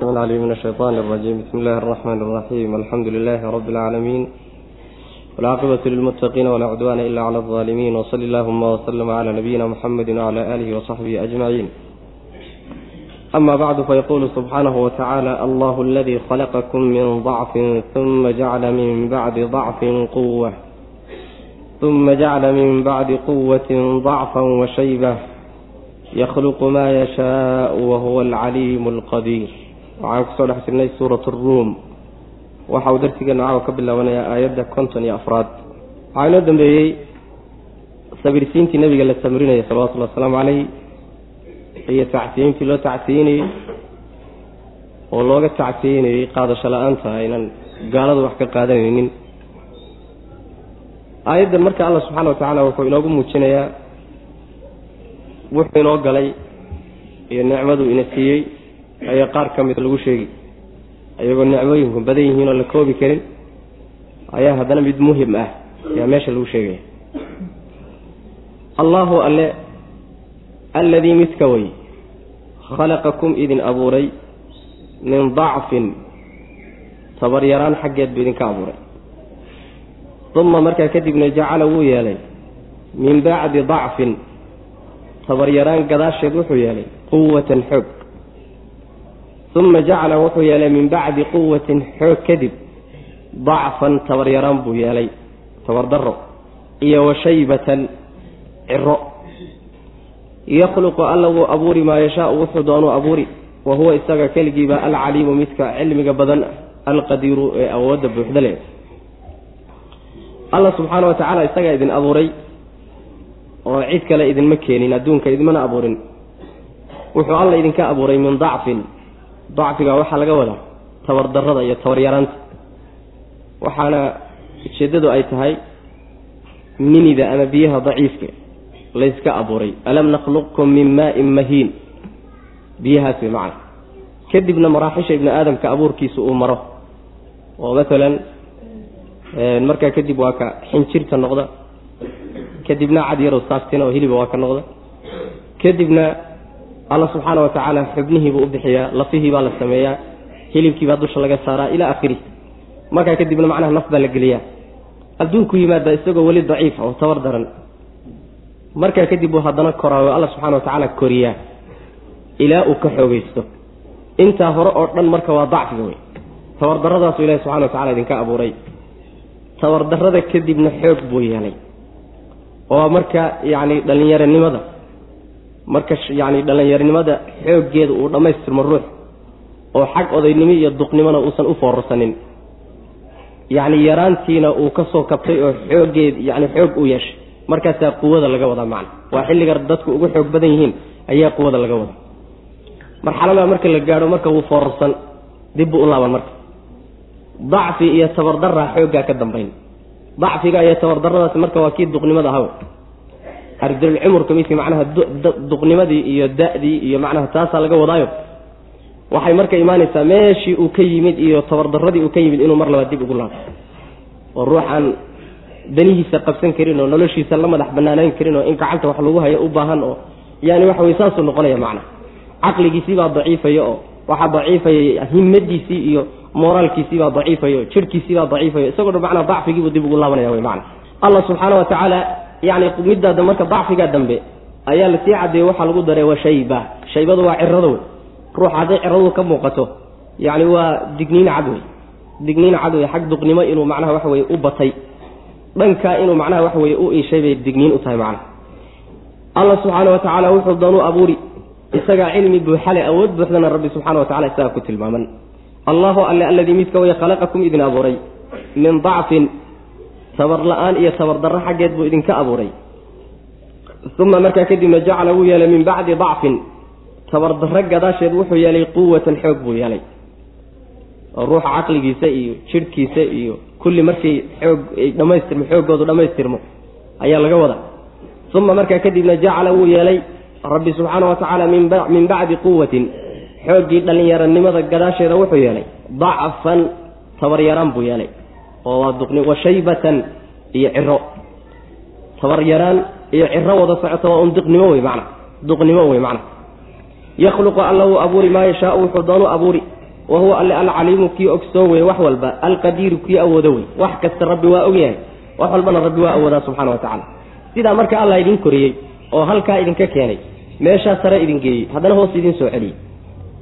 علي من الشيطان الرجيم بسم الله الرحمن الرحيم الحمد لله رب العالمين والعاقبة للمتقين ولا عدوان إلا على الظالمين وصلى اللهم وسلم على نبينا محمد وعلى آله وصحبه أجمعين أما بعد فيقول سبحانه وتعالى الله الذي خلقكم من ضعف ثم جعل من بعد ضعف قوة ثم جعل من بعد قوة ضعفا وشيبة يخلق ما يشاء وهو العليم القدير waxaan ku soo dhex jirnay suurat ruum. Waxa uu darsigeena caawa ka bilaabanayaa aayadda konton iyo afraad. Waxaa inoo dambeeyey sabirsiintii nabiga la samrinaya salawatullhi wasalaamu caleyh iyo tacsiyiintii loo tacsiyeynayey oo looga tacsiyeynayey qaadasho la'aanta aynan gaaladu wax ka qaadanaynin. Aayaddan marka allah subxaana wa tacaala wuxuu inoogu muujinayaa wuxuu inoo galay iyo nicmaduu ina siiyey ayaa qaar ka mida lagu sheegi iyagoo nicmooyinku badan yihiin oo la koobi karin ayaa haddana mid muhiim ah ayaa meesha lagu sheegaya allahu alle alladii midka way khalaqakum idin abuuray min dacfin tabaryaraan xaggeed buu idinka abuuray. Uma markaa kadibna jacala wuu yeelay min bacdi dacfin tabaryaraan gadaasheed wuxuu yeelay quwatan xoog uma jacala wuxuu yeelay min bacdi quwatin xoog kadib dacfan tabaryaraan buu yeelay tabardaro iyo washaybatan ciro yakhluqu alla wuu abuuri maa yashaau wuxuu doonuu abuuri wa huwa isaga keligiiba alcaliimu midka cilmiga badan alqadiiru ee awoodda buuxda leh alla subxaana wa tacaala isagaa idin abuuray oo cid kale idinma keenin adduunka idinmana abuurin wuxuu alla idinka abuuray min dacfin dacfiga waxaa laga wadaa tabardarada iyo tabaryaraanta waxaana ujeeddadu ay tahay minida ama biyaha daciifka layska abuuray. Alam nakhluqkum min maain mahiin. Biyahaas way macana kadibna maraaxisha ibni aadamka abuurkiisa uu maro. Oo maalan markaa kadib waa ka xinjirta noqda. Kadibna cad yarow saaftina oo hiliba waa ka noqda. Kadibna alla subxaana wa tacaala xubnihiibuu u bixiyaa lafihii baa la sameeyaa hilibkiibaa dusha laga saaraa ilaa akhirih markaa kadibna macnaha naf baa la geliyaa. Adduunku yimaada isagoo weli daciifa oo tabar daran. Markaa kadib uu haddana koraayo alla subxana wa tacaala koriyaa. Ilaa uu ka xoogeysto intaa hore oo dhan marka waa dacfiga wey. Tabardarradaasu ilahi subxana wa tacala idinka abuuray. Tabardarrada kadibna xoog buu yeelay. Oo marka yacni dhallinyaronimada marka yacni dhallinyaronimada xooggeeda uu dhammaystirmo ruux oo xag odaynimo iyo duqnimona uusan u foorarsanin. Yacni yaraantiina uu ka soo kabtay oo xooggeed yacni xoog uu yeeshay. Markaasaa quwada laga wadaa macna. Waa xilliga dadku ugu xoog badan yihiin ayaa quwada laga wadaa. Marxaladaa marka la gaadho marka wuu foorarsan dibbuu u laaban marka. Dacfi iyo tabardaraa xooggaa ka dambayn. Dacfiga iyo tabardaradaasi marka waa kii duqnimada ahaw ardulcumurka midkii macnaha duqnimadii iyo da-dii iyo macnaha taasaa laga wadaayo. Waxay marka imaanaysaa meeshii uu ka yimid iyo tabardaradii uu ka yimid inuu mar labaad dib ugu laabo oo ruuxaan danihiisa qabsan karin oo noloshiisa la madax banaanayn karin oo in gacanta wax lagu hayo u baahan oo yani waxa wey saasuu noqonaya macna. Caqligiisiibaa daciifaya oo waxaa daciifaya himadiisii iyo moraalkiisiibaa daciifayo jirhkiisiibaa daciifayo isagoo dhan macnaa dacfigiibuu dib ugu laabanaya wey macna. Allah subxaana wa tacaala yani midaada marka dacfigaa dambe ayaa la sii cadeeye waxaa lagu daray wa shayba. Shaybadu waa cirado wey. Ruuxa hadday ciradu ka muuqato yani waa digniin cad wey. Digniin cad wey xag duqnimo inuu macnaha waxa weye u batay. Dhankaa inuu macnaha waxa weye u iishay bay digniin u tahay macnaha. Allah subxaana wa tacaala wuxuu doonuu abuuri isagaa cilmi buuxale awood buuxdana rabbi subxana wa tacala isagaa ku tilmaaman. Allahu alle alladii midka way khalaqakum idin abuuray min dacfin tabar la'aan iyo tabardarro xaggeed buu idinka abuuray. Uma markaa kadibna jacala wuu yeelay min bacdi dacfin. Tabardarro gadaasheed wuxuu yeelay quwatan xoog buu yeelay. Oo ruuxa caqligiisa iyo jidhkiisa iyo kulli markay xoog dhamaystirmo xooggoodu dhammaystirmo ayaa laga wadaa. Uma markaa kadibna jacala wuu yeelay rabbi subxaana wa tacaala min bacdi quwatin xooggii dhallinyaranimada gadaasheeda wuxuu yeelay dacfan tabaryaraan buu yeelay oo waa duqni washaybatan iyo ciro tabaryaraan iyo ciro wada socota waa un duqnimo wey macna duqnimo wey macna. Yakhluqu alla wuu abuuri maa yashaau wuxuu doonu abuuri. Wa huwa alle alcaliimu kii ogsoon weye wax walba alqadiiru kii awoodo wey wax kasta rabbi waa ogyahay wax walbana rabbi waa awoodaa subxana wa tacala sidaa marka allah idin koriyey oo halkaa idinka keenay meeshaa sare idin geeyey haddana hoos idin soo celiyey.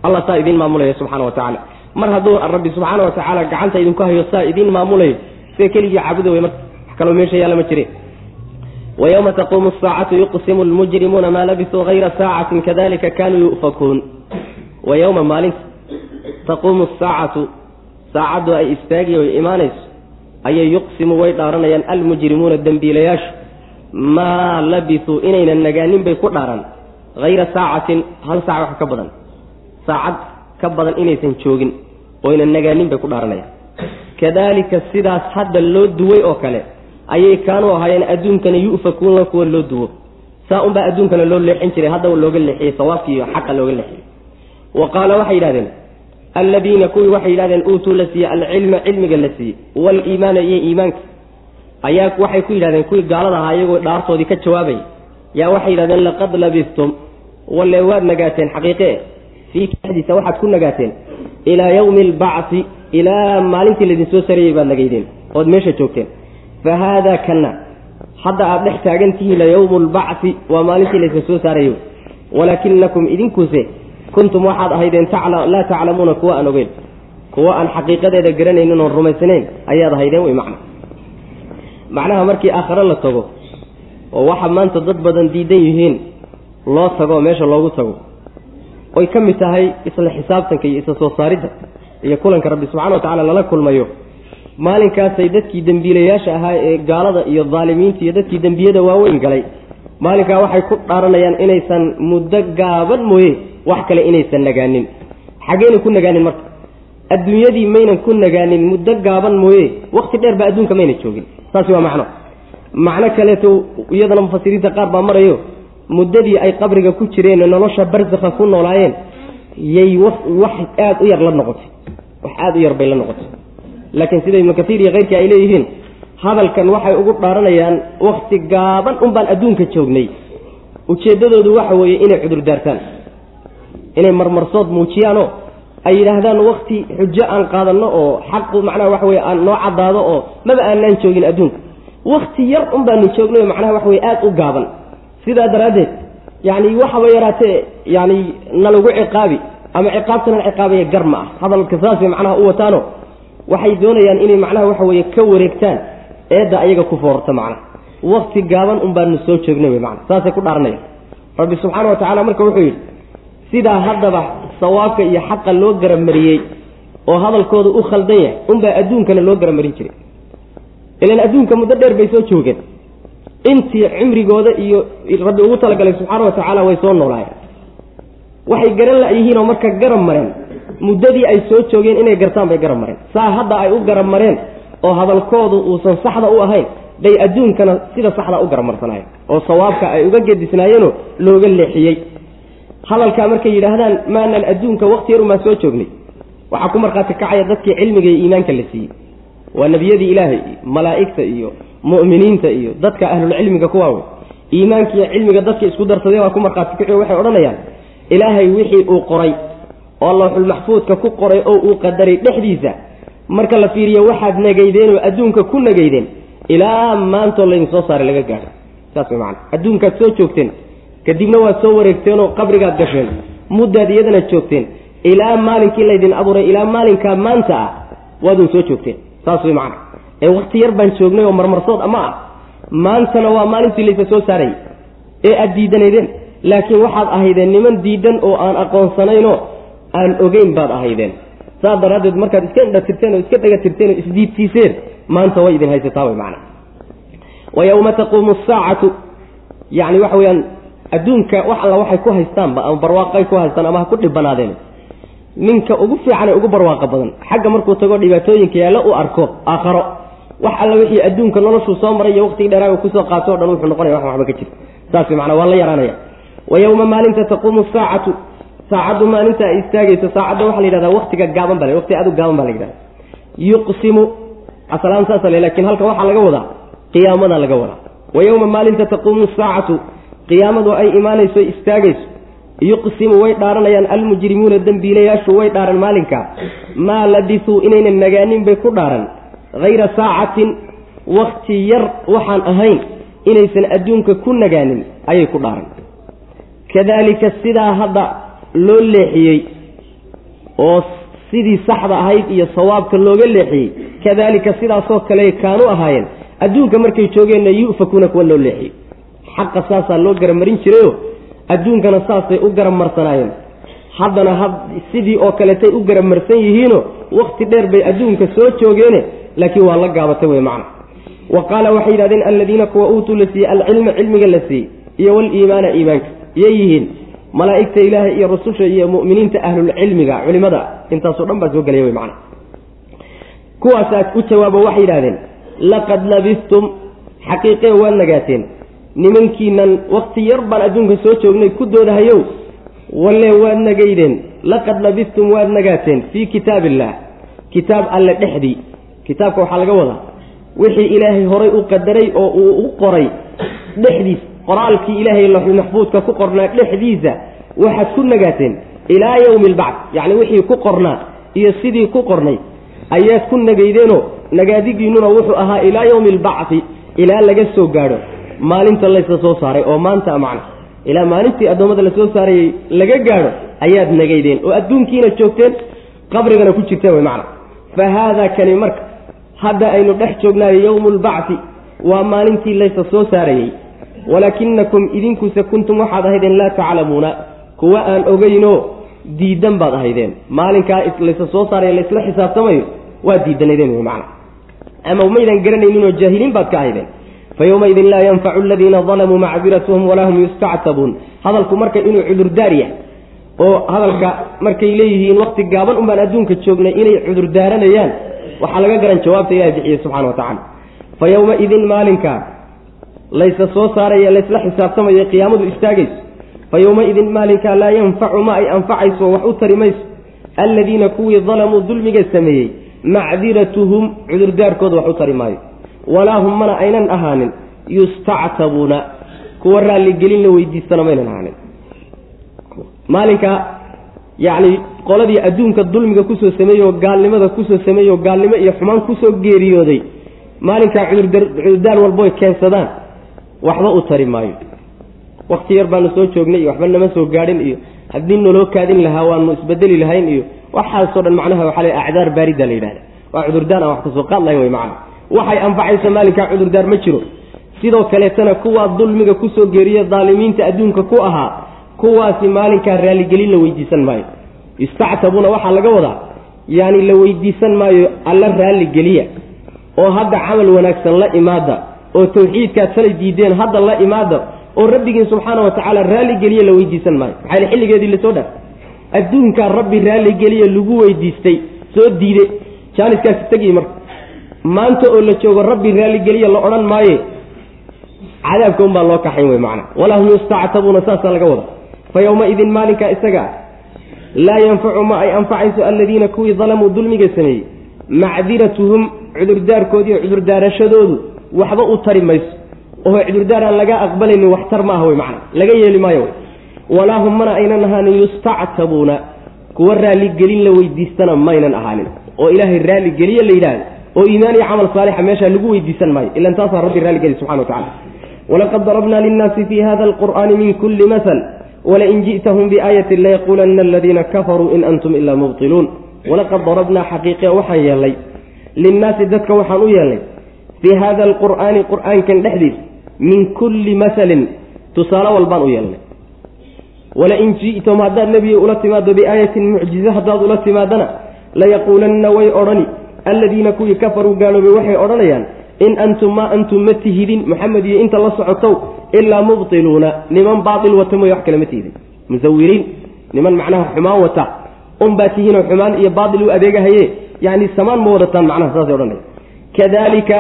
Allah saa idiin maamulaya subxana wa tacaala mar hadduu rabbi subxaana wa tacaala gacanta idinku hayo saa idiin maamulayo sida keligii caabuda wey marka wax kaloo meesha yaalla ma jire. Wayowma taquumu asaacatu yuqsimu lmujrimuuna maa labisuu hayra saacatin kadalika kanuu yu'fakuun. Wa yowma maalinta taquumu asaacatu saacaddu ay istaagi oy imaanayso ayay yuqsimu way dhaaranayaan almujrimuuna dembiilayaashu maa labisuu inaynan nagaanin bay ku dhaaran hayra saacatin hal saaca wax ka badan. Saacad ka badan inaysan joogin oynan nagaanin bay ku dhaaranayaan. Kadalika sidaas hadda loo duway oo kale ayay kaanuu ahaayeen adduunkana yu'fakuuna kuwa loo duwo. Saa unbaa adduunkana loo leexin jiray haddaba looga leexiyey sawaabkii iyo xaqa looga leexiyey. Wa qaala waxay yidhahdeen alladiina kuwii waxay yidhahdeen uutuu la siiyey alcilma cilmiga la siiyey waaliimaana iyo iimaanka. Ayaa waxay ku yidhahdeen kuwii gaalada ahaa iyagoo dhaartoodii ka jawaabaya yaa waxay yidhahdeen laqad labistum walle waad nagaateen xaqiiqe fii dhexdiisa waxaad ku nagaateen ilaa yawmi albacsi ilaa maalintii laidinsoo sareeyey baad nagaydeen ood meesha joogteen. Fa haadaa kana hadda aad dhex taagan tihiin yawmu lbacsi waa maalintii laydin soo saarayo. Walaakinakum idinkuse kuntum waxaad ahaydeen laa taclamuuna kuwa aan ogeyn. Kuwa aan xaqiiqadeeda garanaynin oon rumaysnayn ayaad ahaydeen wey macna. Macnaha markii aakhare la tago oo waxa maanta dad badan diidan yihiin loo tago meesha loogu tago oy ka mid tahay isla xisaabtanka iyo isla soo saaridda iyo kulanka rabbi subxana wa tacala lala kulmayo. Maalinkaasay dadkii dembiilayaasha ahaa ee gaalada iyo daalimiinta iyo dadkii dembiyada waaweyn galay. Maalinkaa waxay ku dhaaranayaan inaysan muddo gaaban mooye wax kale inaysan nagaanin. Xaggeyna ku nagaanin marka. Adduunyadii maynan ku nagaanin muddo gaaban mooye wakti dheer baa adduunka mayna joogin. Saasi waa macno. Macno kaleeto iyadana mufasiriinta qaar baa marayo muddadii ay qabriga ku jireen nolosha barsakha ku noolaayeen yay wax aada u yar la noqotay. Wax aada u yar bay la noqotay. Laakiin sida ibnu kaiir iyo keyrkii ay leeyihiin hadalkan waxay ugu dhaaranayaan wakti gaaban un baan adduunka joognay. Ujeeddadoodu waxa weeye inay cudur daartaan inay marmarsood muujiyaanoo ay yidhaahdaan wakti xujo aan qaadanno oo xaqu macnaha waxa weye aan noo caddaado oo maba aanaan joogin adduunka. Wakti yar un baanu joognay oo macnaha waxa weye aada u gaaban sidaa daraaddeed yacni waxaba yaraatee yani nalagu ciqaabi ama ciqaabtana ciqaabaya gar ma ah. Hadalka saasay macnaha u wataano waxay doonayaan inay macnaha waxa weeye ka wareegtaan eedda ayaga ku foorta macnaha. Wakti gaaban un baanu soo joognay wey macana saasay ku dhaaranayaan rabbi subxaana wa tacala marka wuxuu yidhi sidaa haddaba sawaabka iyo xaqa loo garamariyey oo hadalkooda u khaldan yahay unbaa adduunkana loo garamarin jiray. Ilan adduunka muddo dheer bay soo joogeen intii cimrigooda iyo rabbi ugu talagalay subxaana wa tacaala way soo noolaayeen. Waxay garan la-yihiinoo marka garab mareen muddadii ay soo joogeen inay gartaan bay garab mareen. Saa hadda ay u garab mareen oo hadalkoodu uusan saxda u ahayn bay adduunkana sida saxda u garabmarsanaayeen oo sawaabka ay uga gedisnaayeenoo looga leexiyey. Hadalkaa markay yidhaahdaan maanan adduunka wakti yar umaa soo joognay. Waxaa ku markhaati kacaya dadkii cilmiga iyo iimaanka la siiyey. Waa nebiyadii ilaahay iyo malaa'igta iyo mu'miniinta iyo dadka ahlulcilmiga kuwaawe iimaanka iyo cilmiga dadka isku darsadeen waa ku markhaati kaci waxay odhanayaan ilaahay wixii uu qoray oo lawxulmaxfuudka ku qoray oo uu qadaray dhexdiisa marka la fiiriyo waxaad nagaydeen oo adduunka ku nagaydeen ilaa maantoo laydin soo saaray laga gaadho saas way macana adduunkaad soo joogteen kadibna waad soo wareegteenoo qabrigaad gasheen muddaad iyadana joogteen ilaa maalinkii laydin abuuray ilaa maalinkaa maanta ah waadun soo joogteen. Saas way macana ee wakti yar baan joognay oo marmarsood ama ah. Maantana waa maalintii laysa soo saarayay ee aad diidanaydeen. Laakiin waxaad ahaydeen niman diidan oo aan aqoonsanaynoo aan ogeyn baad ahaydeen. Saas daraaddeed markaad iska indhatirteen oo iska dhagatirteen oo isdiidsiiseen maanta way idin haysataa way macana wa yowma taquumu asaacatu yacni waxa weeyaan adduunka wax alla waxay ku haystaanba ama barwaaqay ku haystaan ama ha ku dhibanaadeen. Ninka ugu fiican ee ugu barwaaqa badan xagga markuu tago dhibaatooyinka yaalla u arko aakharo wax alla wixii adduunka noloshuu soo maray iyo waqtigii dheeraaga ku soo qaato o dhan wuxuu noqonaya wax waxba ka jira saas macnaa waa la yaraanaya. Wa yowma maalinta taquumu saacatu saacaddu maalinta ay istaagayso saacadda waxaa la yidhahdaa waktiga gaaban ba waqti aad u gaaban baa la yidhahda yuqsimu asalaan saasa le laakiin halkan waxaa laga wadaa qiyaamada laga wadaa. Wa yowma maalinta taquumu saacatu qiyaamadu ay imaanayso istaagayso. Yuqsimu way dhaaranayaan almujrimuuna dembiilayaashu way dhaaran maalinka. Maa labisuu inaynan nagaanin bay ku dhaaran hayra saacatin wakti yar waxaan ahayn inaysan adduunka ku nagaanin ayay ku dhaaran kadaalika sidaa hadda loo leexiyey oo sidii saxda ahayd iyo sawaabka looga leexiyey kadaalika sidaasoo kale kaanu ahaayeen adduunka markay joogeenna yu'fakuuna kuwa loo leexiyey xaqa saasaa loo garamarin jirayo adduunkana saasay u garamarsanaayeen haddana ha sidii oo kaletay u garamarsan yihiino wakti dheer bay adduunka soo joogeene laakiin waa la gaabatay wey macna. Wa qaala waxay yidhahdeen alladiina kuwa uutuu la siiyey alcilma cilmiga la siiyey iyo waliimaana iimaanka. Iyay yihiin malaa'igta ilaahay iyo rususha iyo mu'miniinta ahlulcilmiga culimada intaasoo dhan baa soo gelaya wey macna. Kuwaasaa u jawaabo waxay yidhahdeen laqad labistum xaqiiqee waad nagaateen. Nimankiinan wakti yar baan adduunka soo joognay ku doodahayow walle waad nagaydeen. Laqad labistum waad nagaateen fii kitaab illaah kitaab alle dhexdii kitaabka waxaa laga wadaa wixii ilaahay horay u qadaray oo uu u qoray dhexdiis qoraalkii ilaahay laxul maxfuudka ku qornaa dhexdiisa waxaad ku nagaateen ilaa yowmi albacd yacni wixii ku qornaa iyo sidii ku qornay ayaad ku nagaydeenoo nagaadigiinnuna wuxuu ahaa ilaa yowmi albacdi ilaa laga soo gaadho maalinta laysa soo saaray oo maanta macna. Ilaa maalintii addoommada la soo saarayay laga gaadho ayaad nagaydeen oo adduunkiina joogteen qabrigana ku jirteen way macna. Fa haadaa kani marka hadda aynu dhex joognaayo yowmu lbacdi waa maalintii laysa soo saarayey. Walaakinakum idinkuse kuntum waxaad ahaydeen laa taclamuuna kuwa aan ogeynoo diidan baad ahaydeen. Maalinkaa laysa soo saaraya laysla xisaabtamayo waa diidanaydeen wy macna. Ama maydan garanayninoo jaahiliin baad ka ahaydeen. Fa yowmaidin laa yanfacu aladiina dalamuu macdiratuhum walaa hum yustactabuun. Hadalku marka inuu cudurdaar yahay oo hadalka markay leeyihiin wakti gaaban unbaan adduunka joognay inay cudurdaaranayaan waxaa laga garan jawaabta ilahi bixiye subxana wa tacala fa yowmaidin maalinkaa laysa soo saaraya laysla xisaabtamayo qiyaamadu istaagayso. Fa yowmaidin maalinkaa laa yanfacu ma ay anfacayso wax u tari mayso. Alladiina kuwii dalamuu dulmiga sameeyey macdiratuhum cudurdaarkooda wax u tari maayo. Walaa hum mana aynan ahaanin yustactabuuna kuwa raalligelin la weydiistana maynan ahaanin. Maalinka yacni qoladii adduunka dulmiga ku soo sameeyey oo gaalnimada ku soo sameeyey oo gaalnimo iyo xumaan ku soo geeriyooday maalinkaa cudurdaar walboy keensadaan waxba u tari maayo. Wakti yar baanu soo joognay iyo waxba nama soo gaadhin iyo haddii naloo kaadin lahaa waanu isbedeli lahayn iyo waxaasoo dhan macnaha waxaa le acdaar baarida la yidhahda waa cudurdaan aan wax ka soo qaad lahayn wey macana waxay anfacaysa maalinkaa cudurdaar ma jiro. Sidoo kaleetana kuwaa dulmiga ku soo geeriya daalimiinta adduunka ku ahaa kuwaasi maalinkaa raaligelin la weydiisan maayo. Istactabuuna waxaa laga wadaa yaani la weydiisan maayo alla raalligeliya oo hadda camal wanaagsan la imaada oo tawxiidkaad salay diideen hadda la imaada oo rabbigiin subxaana wa tacaala raalligeliya la weydiisan maayo. Maxaa xilligeedii la soo dhaaf. Adduunkaa rabbi raalligeliya lagu weydiistay soo diide. Jaaniskaasi tegi marka. Maanta oo la joogo rabbi raalligeliya la odhan maaye cadaabka unbaa loo kaxayn wey macana walaa hum yustactabuuna saasaa laga wada fa yowmaidin maalinkaa isaga laa yanfacu ma ay anfacayso aladiina kuwii dalamuu dulmiga sameeyey macdiratuhum cudurdaarkoodiiyo cudurdaarashadoodu waxba u tari mayso oo cudurdaar aan laga aqbalaynin waxtar ma aha wey macana laga yeeli maayo wey walaa hum mana aynan ahaanin yustactabuuna kuwa raalligelin la weydiistana maynan ahaanin oo ilaahay raalligeliye la yidhaahdo oo iimaan iyo camal saalixa meeshaa lagu weydiisan maayo ilan taasaa rabbi raalligeli subxana wa tacala walaqad darabna linnaasi fi hada alqur'aani min kulli masal walain ji'tahum biaayatin layaquulanna aladiina kafaruu in antum ilaa mubtiluun walaqad darabnaa xaqiiqe waxaan yeelnay linnaasi dadka waxaan u yeelnay fii hada alqur'aani qur'aankan dhexdiis min kulli masalin tusaale walbaan u yeelnay walain ji'tahum haddaad nebiga ula timaado biaayatin mucjize haddaad ula timaadana layaquulanna way odhani alladiina kuwii kafaruu gaaloobay waxay odhanayaan in antum maa antum ma tihidin maxamed iyo inta la socotow ilaa mubtiluuna niman baail wata mooye wax kale ma tihidin musawiriin niman macnaha xumaan wata unbaa tihiinoo xumaan iyo baail u adeegahaye yani samaan ma wadataan macnaha saasay odhanaya kadalika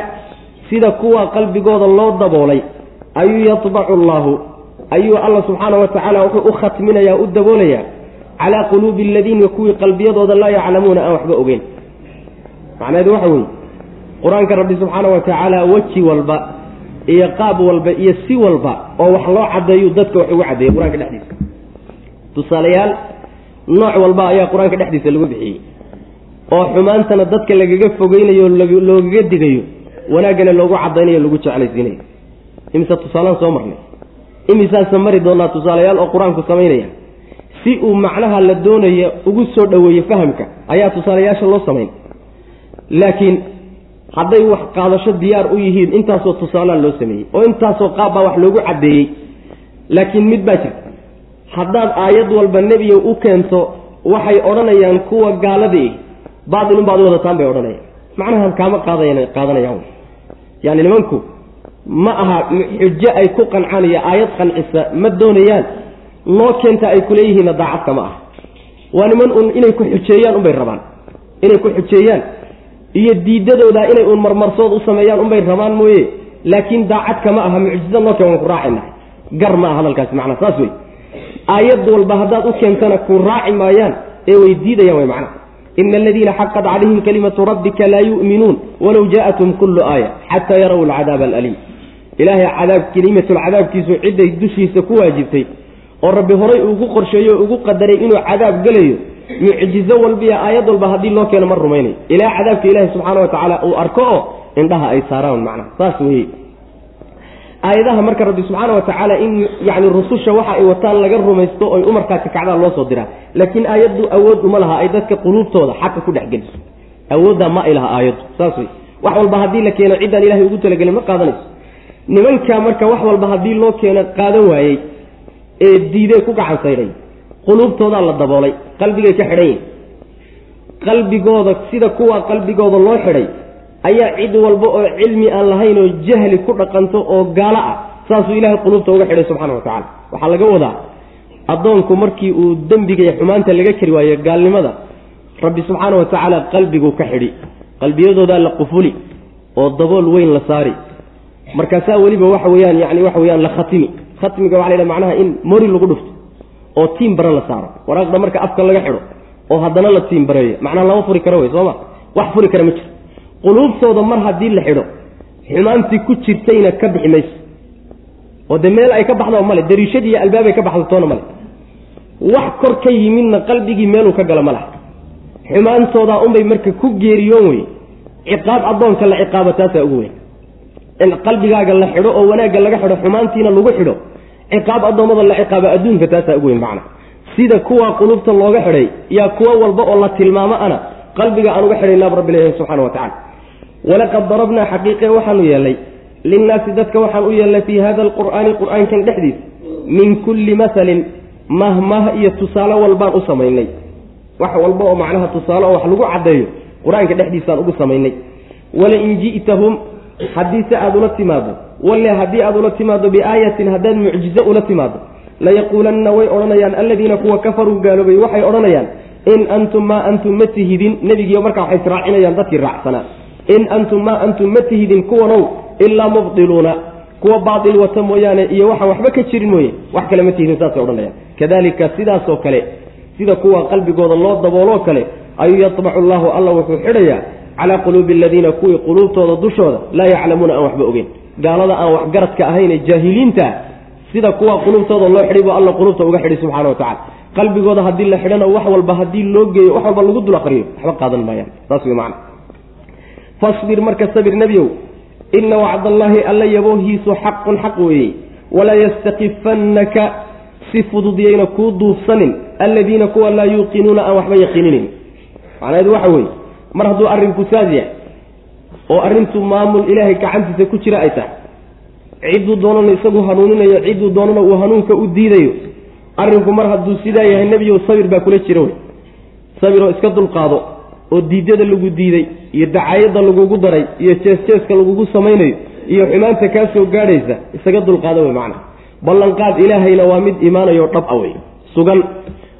sida kuwa qalbigooda loo daboolay ayuu yatbacu allaahu ayuu alla subxaana wa tacaala wuxuu u khatminayaa u daboolayaa calaa quluubi aladiina kuwii qalbiyadooda laa yaclamuuna aan waxba ogeyn macnaheedu waxa weeye qur'aanka rabbi subxaana wa tacaala weji walba iyo qaab walba iyo si walba oo wax loo caddeeyu dadka wax ugu caddeeyey qur'aanka dhexdiisa. Tusaalayaal nooc walba ayaa qur'aanka dhexdiisa lagu bixiyey oo xumaantana dadka lagaga fogeynayo loogaga digayo wanaaggana loogu cadaynayo lagu jeclaysiinayo imise tusaalaan soo marnay. Imisaasa mari doonaa tusaalayaal oo qur'aanku samaynaya. Si uu macnaha la doonaya ugu soo dhoweeyo fahamka ayaa tusaalayaasha loo samayn. Laakiin hadday wax qaadasho diyaar u yihiin intaasoo tusaalaa loo sameeyey oo intaasoo qaabbaa wax loogu caddeeyey. Laakiin mid baa jirta haddaad aayad walba nebiga u keento waxay odhanayaan kuwa gaaladii baatilun baad wadataan bay odhanayaan. Macnaha kaama qaadayan qaadanayaan. Yani nimanku ma aha xujo ay ku qancaan iyo aayad qancisa ma doonayaan loo keenta ay kuleeyihiinna daacadka ma aha. Waa niman un inay ku xujeeyaan unbay rabaan. Inay ku xujeeyaan iyo diidadooda inay uun marmarsood u sameeyaan unbay rabaan mooye. Laakiin daacadka ma aha mucjiza noo keen waan ku raacayna gar ma aha hadalkaasi macnaa saas wey aayad walba haddaad u keentana ku raaci maayaan ee way diidayaan way macnaha ina aladiina xaqat calayhim kalimatu rabbika laa yu'minuun walow jaaءathum kullu aaya xataa yaraw alcadaaba alaliim. Ilaahay cadaab kelimatulcadaabkiisu cidday dushiisa ku waajibtay. Oo rabbi horay ugu qorsheeyo o ugu qadaray inuu cadaab gelayo mucjizo walbiya aayad walba haddii loo keeno ma rumaynayo ilaa cadaabka ilaahi subxaana wa tacaala uu arko oo indhaha ay saaraan macnaha. Saas weye aayadaha marka rabbi subxaana wa tacaala in yani rususha waxa ay wataan laga rumaysto oy umarkaasi kacdaa loo soo diraa. Laakiin aayaddu awood uma laha ay dadka quluubtooda xaqa ku dhex geliso. Awooddaa ma ay laha aayaddu. Saas wey wax walba haddii la keeno ciddaan ilahay ugu talagelin ma qaadanayso. Nimanka marka wax walba haddii loo keeno qaadan waayey ee diidee ku gacan saydhay quluubtoodaa la daboolay qalbigay ka xidhan yihiin qalbigooda sida kuwa qalbigooda loo xidhay ayaa cid walba oo cilmi aan lahayn oo jahli ku dhaqanto oo gaalo ah saasuu ilahay quluubta uga xidhay subxana wa tacala waxaa laga wadaa addoonku markii uu dembiga iyo xumaanta laga kari waayo gaalnimada rabbi subxaana wa tacaala qalbiguu ka xidhi. qalbiyadoodaa la qufuli oo dabool weyn la saari. markaasaa weliba waxa weyaan yani waxa weyaan la khatimi. khatmiga waxa la yidhaha macnaha in mori lagu dhufto oo tiim bara la saaro. Waraaqda marka afka laga xidho oo haddana la tiim bareeyo. Macnaha lama furi karo wey sooma? Wax furi kara ma jiro. Quluubtooda mar haddii la xidho xumaantii ku jirtayna ka bixi mayso. Oo dee meel ay ka baxdo male dariishadii iyo albaabay ka baxdo male wax kor ka yimidna qalbigii meeluu ka gala ma laha. Xumaantoodaa unbay marka ku geeriyoon wey. Ciqaab addoonka la ciqaabo taasaa ugu weyn. In qalbigaaga la xidho oo wanaagga laga xidho xumaantiina lagu xidho ciqaab addoommada la ciqaabo adduunka taasaa ugu weyn macna. Sida kuwa qulubta looga xidhay yaa kuwo walba oo la tilmaamo ana qalbiga aan uga xidhaynaab rabbi leeyahay subxana wa tacala walaqad darabnaa xaqiiqe waxaanu yeelnay linnaasi dadka waxaan u yeelnay fii hada alqur'aani qur'aankan dhexdiisa min kulli masalin mahmah iyo tusaale walbaan u samaynay. Wax walba oo macnaha tusaale oo wax lagu caddeeyo qur'aanka dhexdiisaan ugu samaynay. Walain ji'tahum haddii se aada ula timaado walle haddii aada ula timaado biaayatin haddaad mucjizo ula timaado layaquulanna way odhanayaan alladiina kuwa kafaruu gaaloobay waxay odhanayaan in antum maa antum ma tihidin nebigiiyo markaa waxay israacinayaan dadkii raacsanaa in antum maa antum ma tihidin kuwanow ilaa mubdiluuna kuwa baatil wata mooyaane iyo waxaan waxba ka jirin mooye wax kale ma tihidin saasay odhanayaan. Kadalika sidaasoo kale sida kuwa qalbigooda loo dabooloo kale ayuu yatbacu allahu alla wuxuu xidhayaa calaa quluubi aladiina kuwii quluubtooda dushooda laa yaclamuuna aan waxba ogeyn gaalada aan waxgaradka ahayn ee jaahiliinta sida kuwa quluubtooda loo xidhay buu alla quluubta uga xidhay subxana wa tacala qalbigooda haddii la xidhana wax walba haddii loo geeyo wax walba lagu dul akriyo waxba qaadan maayaan. Saas wey macana fasbir marka sabir nebiyow ina wacdallaahi alla yaboohiisu xaqun xaq weeye. Walaa yastakifannaka si fududiyayna kuu duufsanin alladiina kuwa laa yuuqinuuna aan waxba yaqiininayn macnaheedu waxa weeye mar hadduu arrinku saas yahay oo arrintu maamul ilaahay gacantiisa ku jira ay tahay cidduu doonana isagu hanuuninayo cidduu doonana uu hanuunka u diidayo arrinku mar hadduu sidaa yahay nebiyow sabir baa kula jira wey. Sabiroo iska dulqaado oo diidyada lagu diiday iyo dacaayadda lagugu daray iyo jees-jeeska lagugu samaynayo iyo xumaanta kaa soo gaadhaysa isaga dulqaado wey macna ballanqaad ilaahayna waa mid imaanayo dhab a wey. Sugan.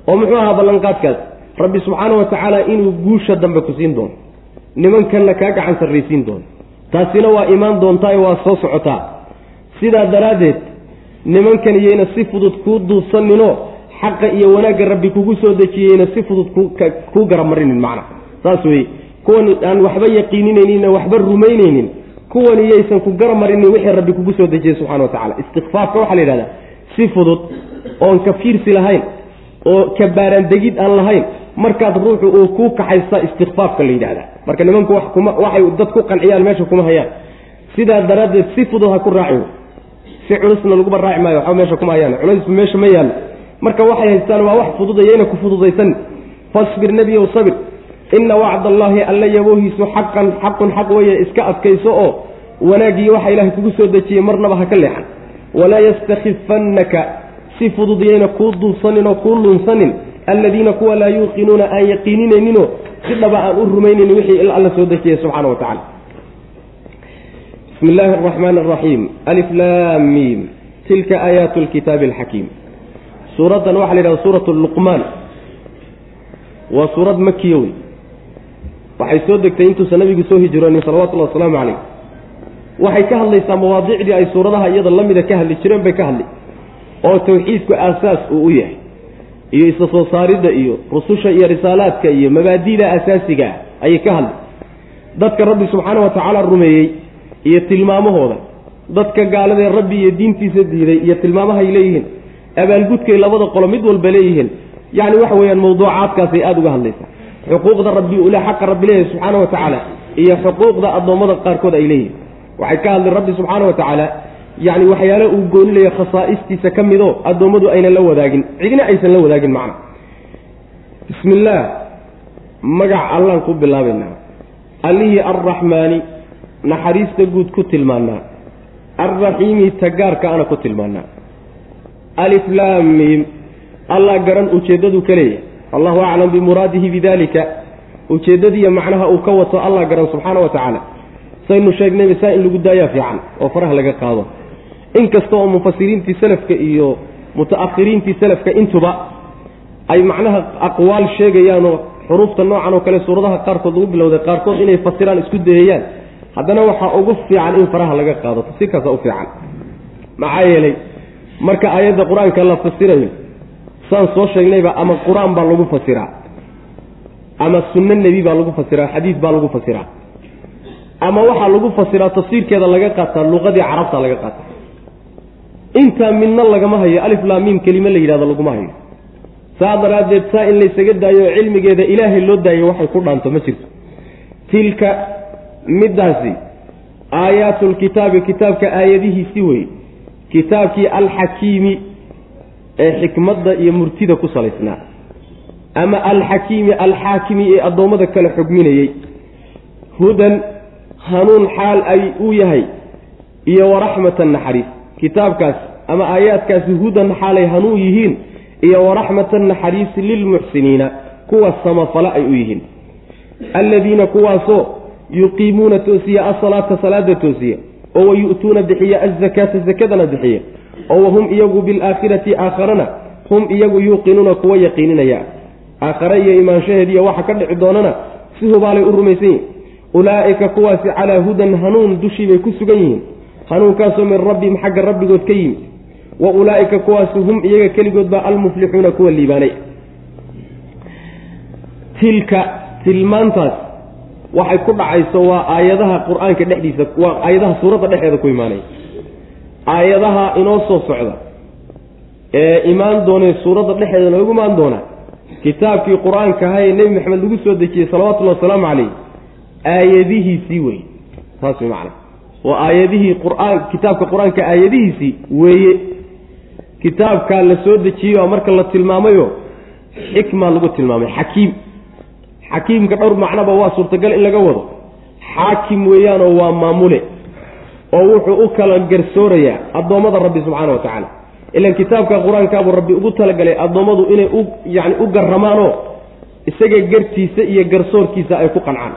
Oo muxuu ahaa ballanqaadkaas rabbi subxaana wa tacaala inuu guusha dambe ku siin doono. Nimankanna kaa gacan sarraysiin doono. Taasina waa imaan doontaa waa soo socotaa sidaa daraaddeed nimankan iyayna si fudud kuu duubsaninoo xaqa iyo wanaagga rabbi kugu soo dejiyeyna si fudud kuu garamarinin macna. Saas weye kuwan aan waxba yaqiininayninna waxba rumaynaynin kuwan iyaysan ku garamarinin wixii rabbi kugu soo dejiyey subxana wa tacala istikfaafka waxaa la yidhahdaa si fudud oon ka fiirsi lahayn oo kabaaraandegid aan lahayn markaad ruuxu uu kuu kaxaysta istikfaafka la yidhahda marka nimanku waxay dad ku qanciyaan meesha kuma hayaan. Sidaa daraaddeed si fudud ha ku raaci si culusna laguba raaci maayo waxba meesha kuma hayaan. Culusba meesha ma yaallo marka waxay haystaan waa wax fududayayna ku fududaysan. Fasbir nebiyow sabir. Ina wacd allaahi alla yaboohiisu xaqan xaqun xaq weeye iska adkayso oo wanaaggii waxa ilaahay kugu soo dejiyey marnaba ha ka leexan. Walaa yastakifannaka si fudud yayna kuu dulsanin oo kuu lunsanin alladiina kuwa laa yuuqinuuna aan yaqiininayninoo si dhaba aan u rumaynayn wixii alla soo dejiyey subxana wa tacala bismi illaahi araxmaan araxiim aliflaamiim tilka aayaatu lkitaabi alxakiim. Suuraddan waxaa la yidhahda suurat luqmaan. Waa suurad makiya wey waxay soo degtay intuusan nabigu soo hijroonin salawatullahi wasalaamu calayh. Waxay ka hadlaysaa mawaadicdii ay suuradaha iyada la mida ka hadli jireen bay ka hadli oo tawxiidku aasaas uu u yahay iyo isla soo saaridda iyo rususha iyo risaalaadka iyo mabaadida asaasiga ah ayay ka hadli dadka rabbi subxaana wa tacaala rumeeyey iyo tilmaamahooda dadka gaaladee rabbi iyo diintiisa diiday iyo tilmaamahay leeyihiin abaalgudkay labada qolo mid walba leeyihiin yacni waxa weeyaan mawduucaadkaasay aada uga hadlaysaa xuquuqda rabbi ule xaqa rabbi leeyahay subxaana wa tacaala iyo xuquuqda addoommada qaarkood ay leeyihiin. Waxay ka hadleen rabbi subxaana wa tacaala yacni waxyaale uu goonilayo khasaa'istiisa ka midoo addoommadu aynan la wadaagin. Cidina aysan la wadaagin macna. Bismi illaah magac allaan ku bilaabaynaa. Allihii arraxmaani naxariista guud ku tilmaanaa alraxiimi tagaarka ana ku tilmaanaa aliflaamiim allah garan ujeeddadu ka leeyahay. Allahu aclam bimuraadihi bidalika ujeeddadiiyo macnaha uu ka wato allah garan subxaana wa tacaala saynu sheegnayba saa in lagu daayaa fiican oo faraha laga qaado inkasta oo mufasiriintii salafka iyo muta'akhiriintii salafka intuba ay macnaha aqwaal sheegayaanoo xuruufta noocan oo kale suuradaha qaarkood lagu bilowday qaarkood inay fasiraan isku dayayaan haddana waxaa ugu fiican in faraha laga qaado. Tafsiirkaasa u fiican. Maxaa yeelay marka aayadda qur'aanka la fasirayo saan soo sheegnayba ama qur'aan baa lagu fasiraa ama sunno nebi baa lagu fasiraa xadiid baa lagu fasiraa ama waxaa lagu fasiraa tafsiirkeeda laga qaataa luqadii carabta laga qaata intaa midna lagama hayo aliflaamiim kelime la yidhahdo laguma hayo. Saa daraaddeed saa in laysaga daayo oo cilmigeeda ilaahay loo daayo waxay ku dhaanto ma jirto. Tilka middaasi aayaatulkitaabi kitaabka aayadihiisi wey kitaabkii alxakiimi ee xikmadda iyo murtida ku salaysnaa. Ama alxakiimi alxaakimi ee addoommada kale xugminayey. Hudan hanuun xaal ay uu yahay iyo waraxmatan naxariis kitaabkaas ama aayaadkaasi hudan xaalay hanuun yihiin iyo waraxmatan naxariis lilmuxsiniina kuwa samafala ay u yihiin. Alladiina kuwaasoo yuqiimuuna toosiya asalaata salaada toosiya oo wayu'tuuna bixiya azakaata zakadana bixiya oo wahum iyagu bilaakhirati aakharana hum iyagu yuuqinuuna kuwa yaqiininaya. Aakhare iyo imaanshaheediiyo waxa ka dhici doonana si hubaalay u rumaysan yihiin ulaa'ika kuwaasi calaa hudan hanuun dushii bay ku sugan yihiin hanuunkaasoo min rabbihim xagga rabbigood ka yimid. Wa ulaa'ika kuwaasi hum iyaga keligood baa almuflixuuna kuwa liibaanay. Tilka tilmaantaas waxay ku dhacayso waa aayadaha qur'aanka dhexdiisa waa aayadaha suuradda dhexeeda ku imaanaya aayadaha inoo soo socda ee imaan doonee suuradda dhexeeda noogu imaan doona kitaabkii qur'aanka ahaa ee nebi maxamed lagu soo dejiyey salawatullahi wasalaamu calayh aayadihiisii wey saas way macana waa aayadihii qur'aan kitaabka qur'aanka aayadihiisii weeye. Kitaabkaa la soo dejiyeyo marka la tilmaamayo xikmaa lagu tilmaamay xakiim. Xakiimka dhowr macnoba waa suurtagal in laga wado. Xaakim weeyaanoo waa maamule oo wuxuu u kala garsoorayaa addoommada rabbi subxaana wa tacaala. Ilan kitaabka qur'aankaabuu rabbi ugu talagalay addoommadu inay u yani u garramaanoo isaga gartiisa iyo garsoorkiisa ay ku qancaan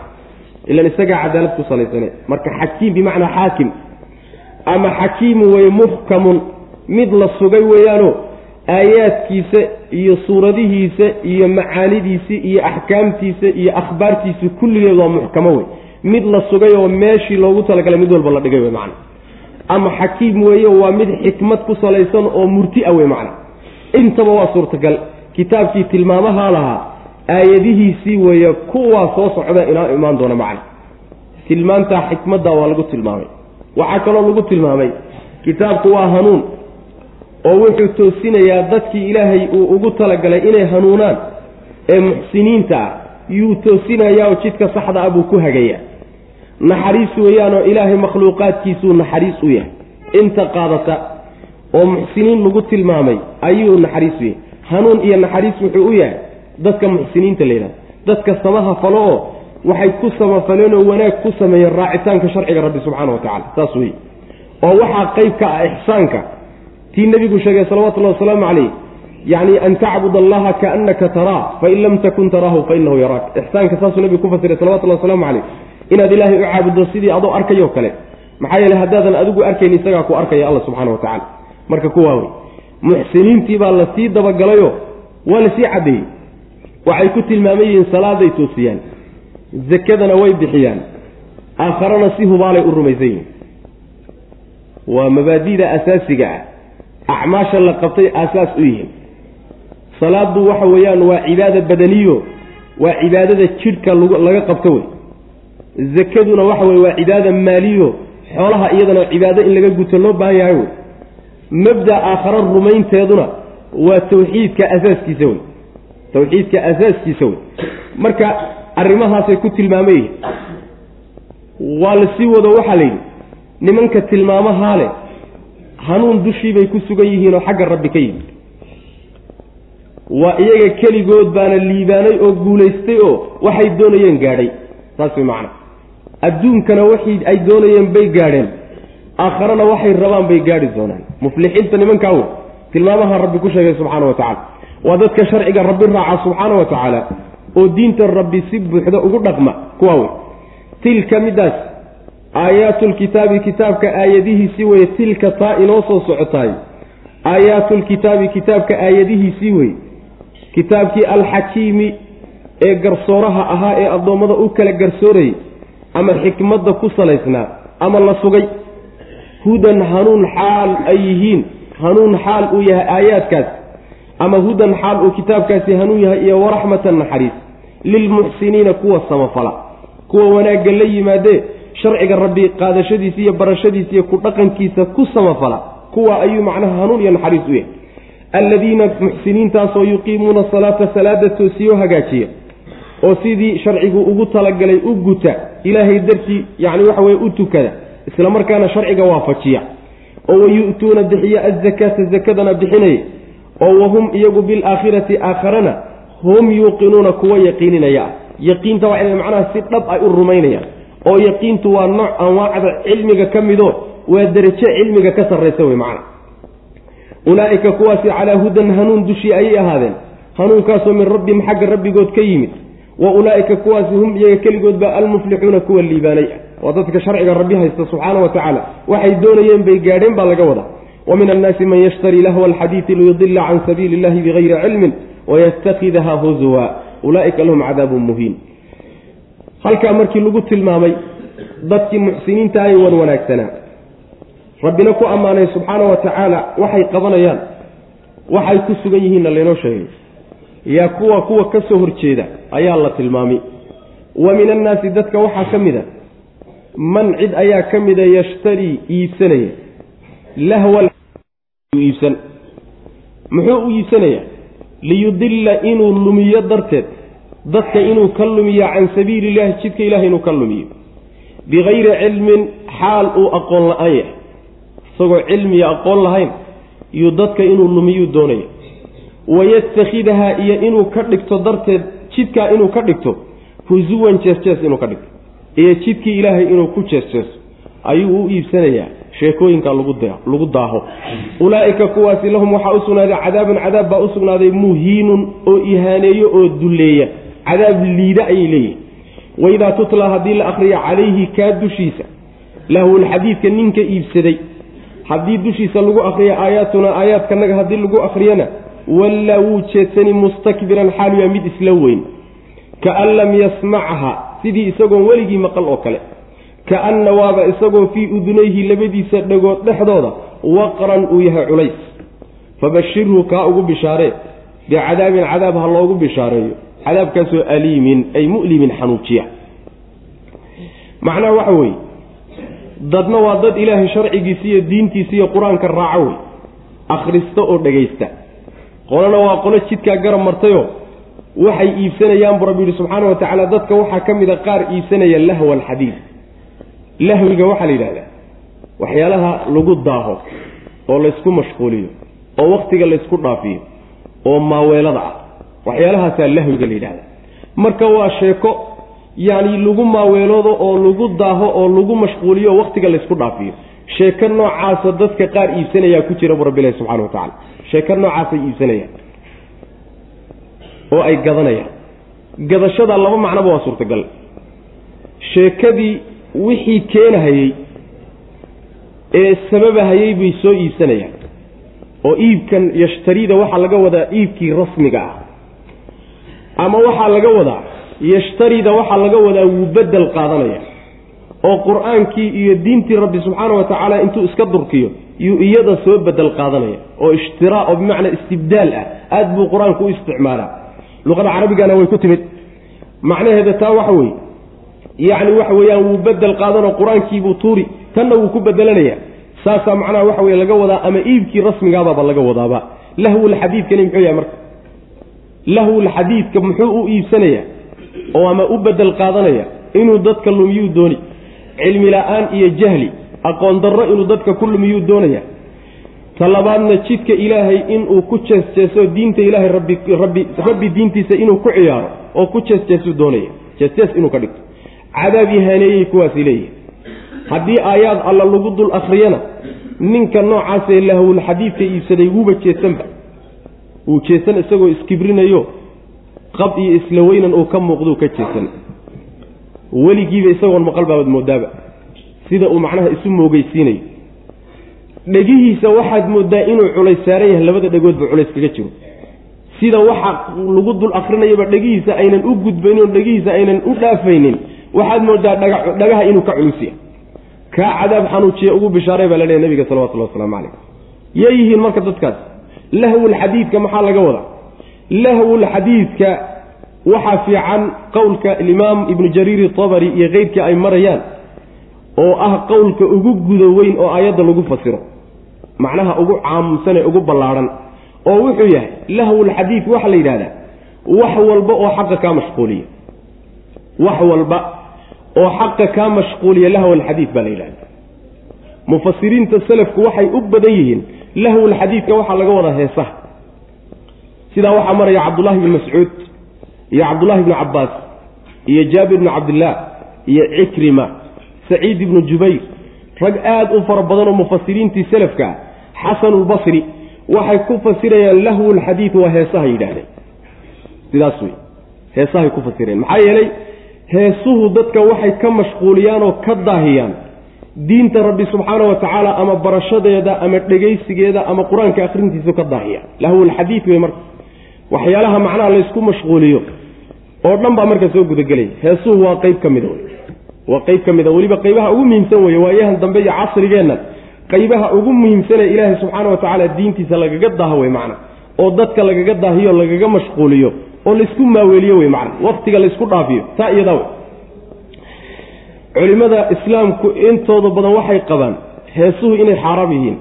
ilan isagaa cadaalad ku salaysane marka xakiim bimacnaa xaakim ama xakiimu weye muxkamun mid la sugay weeyaano aayaadkiisa iyo suuradihiisa iyo macaanidiisa iyo axkaamtiisa iyo akhbaartiisa kulligeed waa muxkamo wey mid la sugay oo meeshii loogu talagalay mid walba la dhigay wey macna ama xakiim weeye waa mid xikmad ku salaysan oo murti a wey macna intaba waa suurtagal kitaabkii tilmaamahaa lahaa aayadihiisii weeye kuwaa soo socda inaa imaan doona macna tilmaantaa xikmadda waa lagu tilmaamay. Waxaa kaloo lagu tilmaamay kitaabku waa hanuun oo wuxuu toosinayaa dadkii ilaahay uu ugu talagalay inay hanuunaan ee muxsiniinta ah. Yuu toosinayaa oo jidka saxda ah buu ku hagayaa. Naxariis weeyaanoo ilaahay makhluuqaadkiisuu naxariis u yahay. Inta qaadata oo muxsiniin lagu tilmaamay ayuu naxariis u yahay. Hanuun iyo naxariis wuxuu u yahay dadka muxsiniinta la yidhahdo dadka samaha falo oo waxay ku samafaleen oo wanaag ku sameeyeen raacitaanka sharciga rabbi subxaana wa tacala saas weye oo waxaa qeyb ka ah ixsaanka. Tii nebigu sheegay salawatullahi wasalaamu calayh yacni an tacbud allaha kaannaka taraa fain lam takun taraahu fainahu yaraak. Ixsaanka saasuu nebigu ku fasiray salawatullahi wasalaamu calayh inaad ilaahay u caabuddo sidii adoo arkayoo kale. Maxaa yeele haddaadan adigu arkayn isagaa ku arkaya alla subxaana wa tacala marka kuwaa wey muxsiniintii baa la sii dabagalayo waa la sii caddeeyey waxay ku tilmaaman yihiin salaaday toosiyaan. Zakadana way bixiyaan. Aakharana si hubaalay u rumaysan yihiin. Waa mabaadida asaasiga ah. Acmaasha la qabtay aasaas u yihiin. Salaadu waxa weeyaan waa cibaada badaniyo waa cibaadada jidhka laga qabto wey. Zakaduna waxa weye waa cibaada maaliyo xoolaha iyadana cibaado in laga guto loo baahan yahay wey. Mabda aakhara rumaynteeduna waa tawxiidka asaaskiisa wey tawxiidka asaaskiisa wey. Marka arrimahaasay ku tilmaama yihiin waa la sii wado waxaa la yidhi nimanka tilmaamahaa leh hanuun dushii bay ku sugan yihiin oo xagga rabbi ka yimid. Waa iyaga keligood baana liibaanay oo guulaystay oo waxay doonayeen gaadhay. Saas way macana adduunkana waxii ay doonayeen bay gaadheen. Aakharana waxay rabaan bay gaadhi doonaan. Muflixiinta nimankaa wey tilmaamaha rabbi ku sheegay subxaana wa tacala waa dadka sharciga rabbi raaca subxaana wa tacaala oo diinta rabbi si buuxda ugu dhaqma. Kuwaa wey tilka midaas aayaatulkitaabi kitaabka aayadihiisii weye tilka taa inoo soo socotaay aayaatulkitaabi kitaabka aayadihiisii weye kitaabkii alxakiimi ee garsooraha ahaa ee addoommada u kala garsoorayay ama xikmadda ku salaysnaa ama la sugay hudan hanuun xaal ay yihiin. Hanuun xaal uu yahay aayaadkaas ama hudan xaal uu kitaabkaasi hanuun yahay iyo waraxmatan naxariis lilmuxsiniina kuwa samafala kuwa wanaagga la yimaadee sharciga rabbi qaadashadiisa iyo barashadiisa iyo ku dhaqankiisa ku samafala kuwa ayuu macnaha hanuun iyo naxariis u yahay. Alladiina muxsiniintaasoo yuqiimuuna salaata salaada toosiyo hagaajiya oo sidii sharcigu ugu talagalay u guta ilaahay dartii yacni waxa weye u tukada isla markaana sharciga waafajiya. Oo wayu'tuuna bixiya azakaata zakadana bixinaya oo wahum iyagu bilaakhirati aakharana hum yuuqinuuna kuwa yaqiininaya. Yaqiinta waa inay macnaha si dhab ay u rumaynayaan oo yaqiintu waa nooc anwaacda cilmiga ka mido waa derajo cilmiga ka sarraysa wey macna. Ulaa'ika kuwaasi calaa hudan hanuun dushii ayay ahaadeen. Hanuunkaasoo min rabbihim xagga rabbigood ka yimid. Wa ulaa'ika kuwaasi hum iyaga keligood baa almuflixuuna kuwa liibaanay ah waa dadka sharciga rabbi haysta subxaana wa tacaala. Waxay doonayeen bay gaadheen baa laga wadaa wa min annaasi man yashtari lahwa alxadiidi liyudila can sabiili illahi bigayri cilmin wayatakhidaha huzuwa ulaa'ika lahum cadaabun muhiin halkaa markii lagu tilmaamay dadkii muxsiniinta ay wan wanaagsanaa rabbina ku ammaanay subxaana wa tacaala waxay qabanayaan waxay ku sugan yihiinna laynoo sheegay yaa kuwa kuwa ka soo horjeeda ayaa la tilmaamay wa min annaasi dadka waxaa ka mid a man cid ayaa ka mida yashtarii iibsanaya lahwa iibsan. Muxuu u iibsanayaa? Liyudilla inuu lumiyo darteed. Dadka inuu ka lumiyo can sabiili illahi jidka ilahay inuu ka lumiyo. Bikayri cilmin xaal uu aqoon la'aan yahay. Isagoo cilmiya aqoon lahayn yuu dadka inuu lumiyuu doonaya. Wayatakhidahaa iyo inuu ka dhigto darteed jidkaa inuu ka dhigto husuwan jees-jees inuu ka dhigto. Iyo jidkii ilaahay inuu ku jees-jeeso ayuu u iibsanayaa sheekooyinka lagu daaho. Ulaa'ika kuwaasi lahum waxaa u sugnaaday cadaabun cadaab baa sugnaaday muhiinun oo ihaaneeyo oo dulleeya cadaab liida ayay leeyihiin waidaa tutla haddii la akriya calayhi kaa dushiisa lahulxadiidka ninka iibsaday. Haddii dushiisa lagu akriya aayaatuna aayaadkanaga haddii lagu akriyana wallaa wuu jeedsani mustakbiran xaal yaa mid isla weyn. Kaan lam yasmacha sidii isagoon weligii maqal oo kale kaanna waaba isagoo fii udunayhi labadiisa dhagood dhexdooda waqran uu yahay culays. Fabashirhu kaa ugu bishaaree bicadaabin cadaab ha loogu bishaareeyo. Cadaabkaasoo aliimin ay mu'limin xanuujiya. Macnaha waxa weeye dadna waa dad ilaahay sharcigiisa iyo diintiisa iyo qur'aanka raaco wey akhrista oo dhegaysta qolana waa qolo jidkaa garab martayo waxay iibsanayaan buu rabbi yihi subxaana wa tacaala dadka waxaa ka mid a qaar iibsanaya lahwa alxadiid lahwiga waxaa la yidhahdaa waxyaalaha lagu daaho oo laysku mashquuliyo oo waktiga laysku dhaafiyo oo maaweelada ah waxyaalahaasaa lahwiga la yidhahda marka waa sheeko yacni lagu maaweeloodo oo lagu daaho oo lagu mashquuliyo oo waktiga laysku dhaafiyo sheeko noocaasa dadka qaar iibsanayaa ku jira bu rabbi ilahi subxana wa tacala sheeko noocaasay iibsanayaan oo ay gadanayaan. Gadashada laba macnoba waa suurtagal. Sheekadii wixii keenahayey ee sababahayey bay soo iibsanayaan. oo iibkan yashtarida waxaa laga wadaa iibkii rasmiga ah. ama waxaa laga wadaa yashtarida waxaa laga wadaa wuu bedel qaadanaya. oo qur'aankii iyo diintii rabbi subxaana wa tacaala intuu iska durkiyo yuu iyada soo bedel qaadanaya. oo ishtiraa oo bimacnaa istibdaal ah aada buu qur'aanku u isticmaalaa. luqada carabigana way ku timid. macnaheeda taa waxa weeye yacni waxa weeyaan wuu bedel qaadanoo qur'aankiibuu tuuri tanna wuu ku bedelanaya saasaa macnaha waxa weye laga wadaa ama iibkii rasmigaababa laga wadaaba lahwulxadiidkani muxuu yahay marka? Lahwulxadiidka muxuu u iibsanaya oo ama u bedel qaadanaya inuu dadka lumiyuu dooni. Cilmi la'aan iyo jahli aqoon darro inuu dadka ku lumiyuu doonaya. Talabaadna jidka ilaahay inuu ku jeesjeeso diinta ilaahay rabbi rabbi rabbi diintiisa inuu ku ciyaaro oo ku jeesjeesuu doonaya. Jeesjees inuu ka dhigto cadaab ihaaneeyey kuwaasi leeyihi haddii aayaad alla lagu dul akhriyana ninka noocaasee lahwul xadiidka iibsaday wuuba jeesanba. Wuu jeesan isagoo iskibrinayo qab iyo isla weynan uu ka muuqduu ka jeesan. Weligiiba isagoon maqal baabaad moodaaba. Sida uu macnaha isu moogeysiinayo dhegihiisa waxaad moodaa inuu culays saaran yahay labada dhegoodba culays kaga jiro. Sida waxa lagu dul akrinayaba dhegihiisa aynan u gudbaynin oo dhegihiisa aynan u dhaafaynin waxaad moodaa dhagaha inuu ka culusya kaa cadaab xanuujiya ugu bishaaray baa la leehay nabiga salawatullah waslamu calayh. Yay yihiin marka dadkaas. Lahwulxadiidka maxaa laga wadaa? Lahwulxadiidka waxaa fiican qowlka alimaam ibnu jariir itabari iyo keyrkii ay marayaan oo ah qowlka ugu guda weyn oo aayadda lagu fasiro. Macnaha ugu caamsan ee ugu ballaadhan oo wuxuu yahay lahwulxadiid waxaa la yidhahdaa wax walba oo xaqa kaa mashquuliya. Wax walba oo xaqa kaa mashquuliya lahwalxadiid baa la yidhahda mufasiriinta selafku waxay u badan yihiin lahwulxadiidka waxaa laga wadaa heesaha. Sidaa waxaa maraya cabdullahi bni mascuud iyo cabdullahi bni cabbaas iyo jaabir bni cabdillaah iyo cikrima saciid ibnu jubayr. Rag aada u fara badan oo mufasiriintii selafka ah xasanulbasri waxay ku fasirayaan lahwulxadiid waa heesaha yidhaahdeen. Sidaas wey heesahay ku fasireen maxaa yeelay heesuhu dadka waxay ka mashquuliyaan oo ka daahiyaan. Diinta rabbi subxaana wa tacaala ama barashadeeda ama dhegaysigeeda ama qur'aanka akhrintiisu ka daahiya lahwulxadiid wey marka. Waxyaalaha macnaha laysku mashquuliyo oo dhan baa marka soo gudagelaya heesuhu waa qeyb ka mida waa qeyb ka mid a. Weliba qaybaha ugu muhiimsan weeye waayahan dambe iyo casrigeenna. Qaybaha ugu muhiimsanee ilaahay subxaana wa tacaala diintiisa lagaga daaho wey macna. Oo dadka lagaga daahiyo lagaga mashquuliyo oo laysku maaweeliyo wey macna. Waktiga laysku dhaafiyo taa iyadaa wey culimmada islaamku intooda badan waxay qabaan heesuhu inay xaaraam yihiin.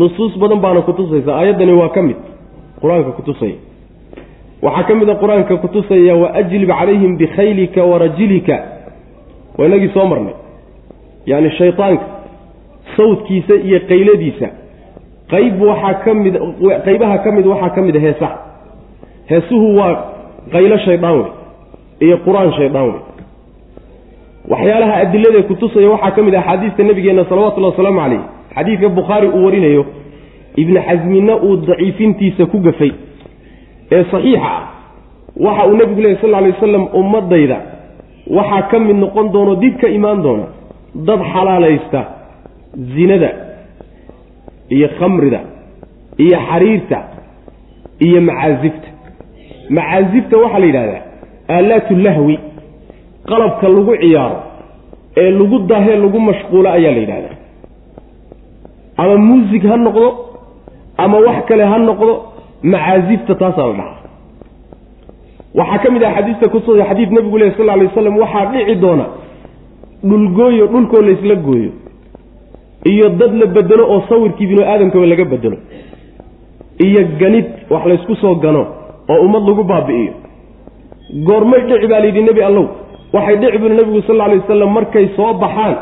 Nusuus badan baana kutusaysa aayaddani waa ka mid. Qur'aanka kutusaya waxaa ka mid a qur'aanka kutusaya waajlib calayhim bikhaylika warajilika waa inagii soo marnay. Yacni shaydaanka sawdkiisa iyo qayladiisa. Qayb waxaa ka mid qaybaha ka mid waxaa ka mid a heesaha heesuhu waa qaylo shaydaan wey iyo qur'aan shaydaan wey waxyaalaha adiladae kutusaya waxaa ka mid ah axaadiista nabigeenna salawatullahi wasalaamu calayh xadiidka bukhaari uu warinayo ibni xasminna uu daciifintiisa ku gafay. Ee saxiixa ah waxa uu nebigu lehy sal alay wasalam ummadayda waxaa ka mid noqon doono dib ka imaan doona dad xalaalaysta zinada iyo khamrida iyo xariirta iyo macaasifta macaasifta waxaa la yidhahdaa aalaatu lahwi qalabka lagu ciyaaro ee lagu daahee lagu mashquulo ayaa la yidhahdaa. Ama muusig ha noqdo ama wax kale ha noqdo macaasifta taasaa la dhahaa. Waxaa ka mid ah xadiista kususa xadiid nebigu leh sal alay waslam waxaa dhici doona dhulgooyo dhulkoo laysla gooyo iyo dad la bedelo oo sawirkii binu aadamkaba laga bedelo iyo ganid wax laysku soo gano oo ummad lagu baabi'iyo. Goormay dhici baa layidhi nebi allow waxay dhici buli nebigu sal alay wasalam markay soo baxaan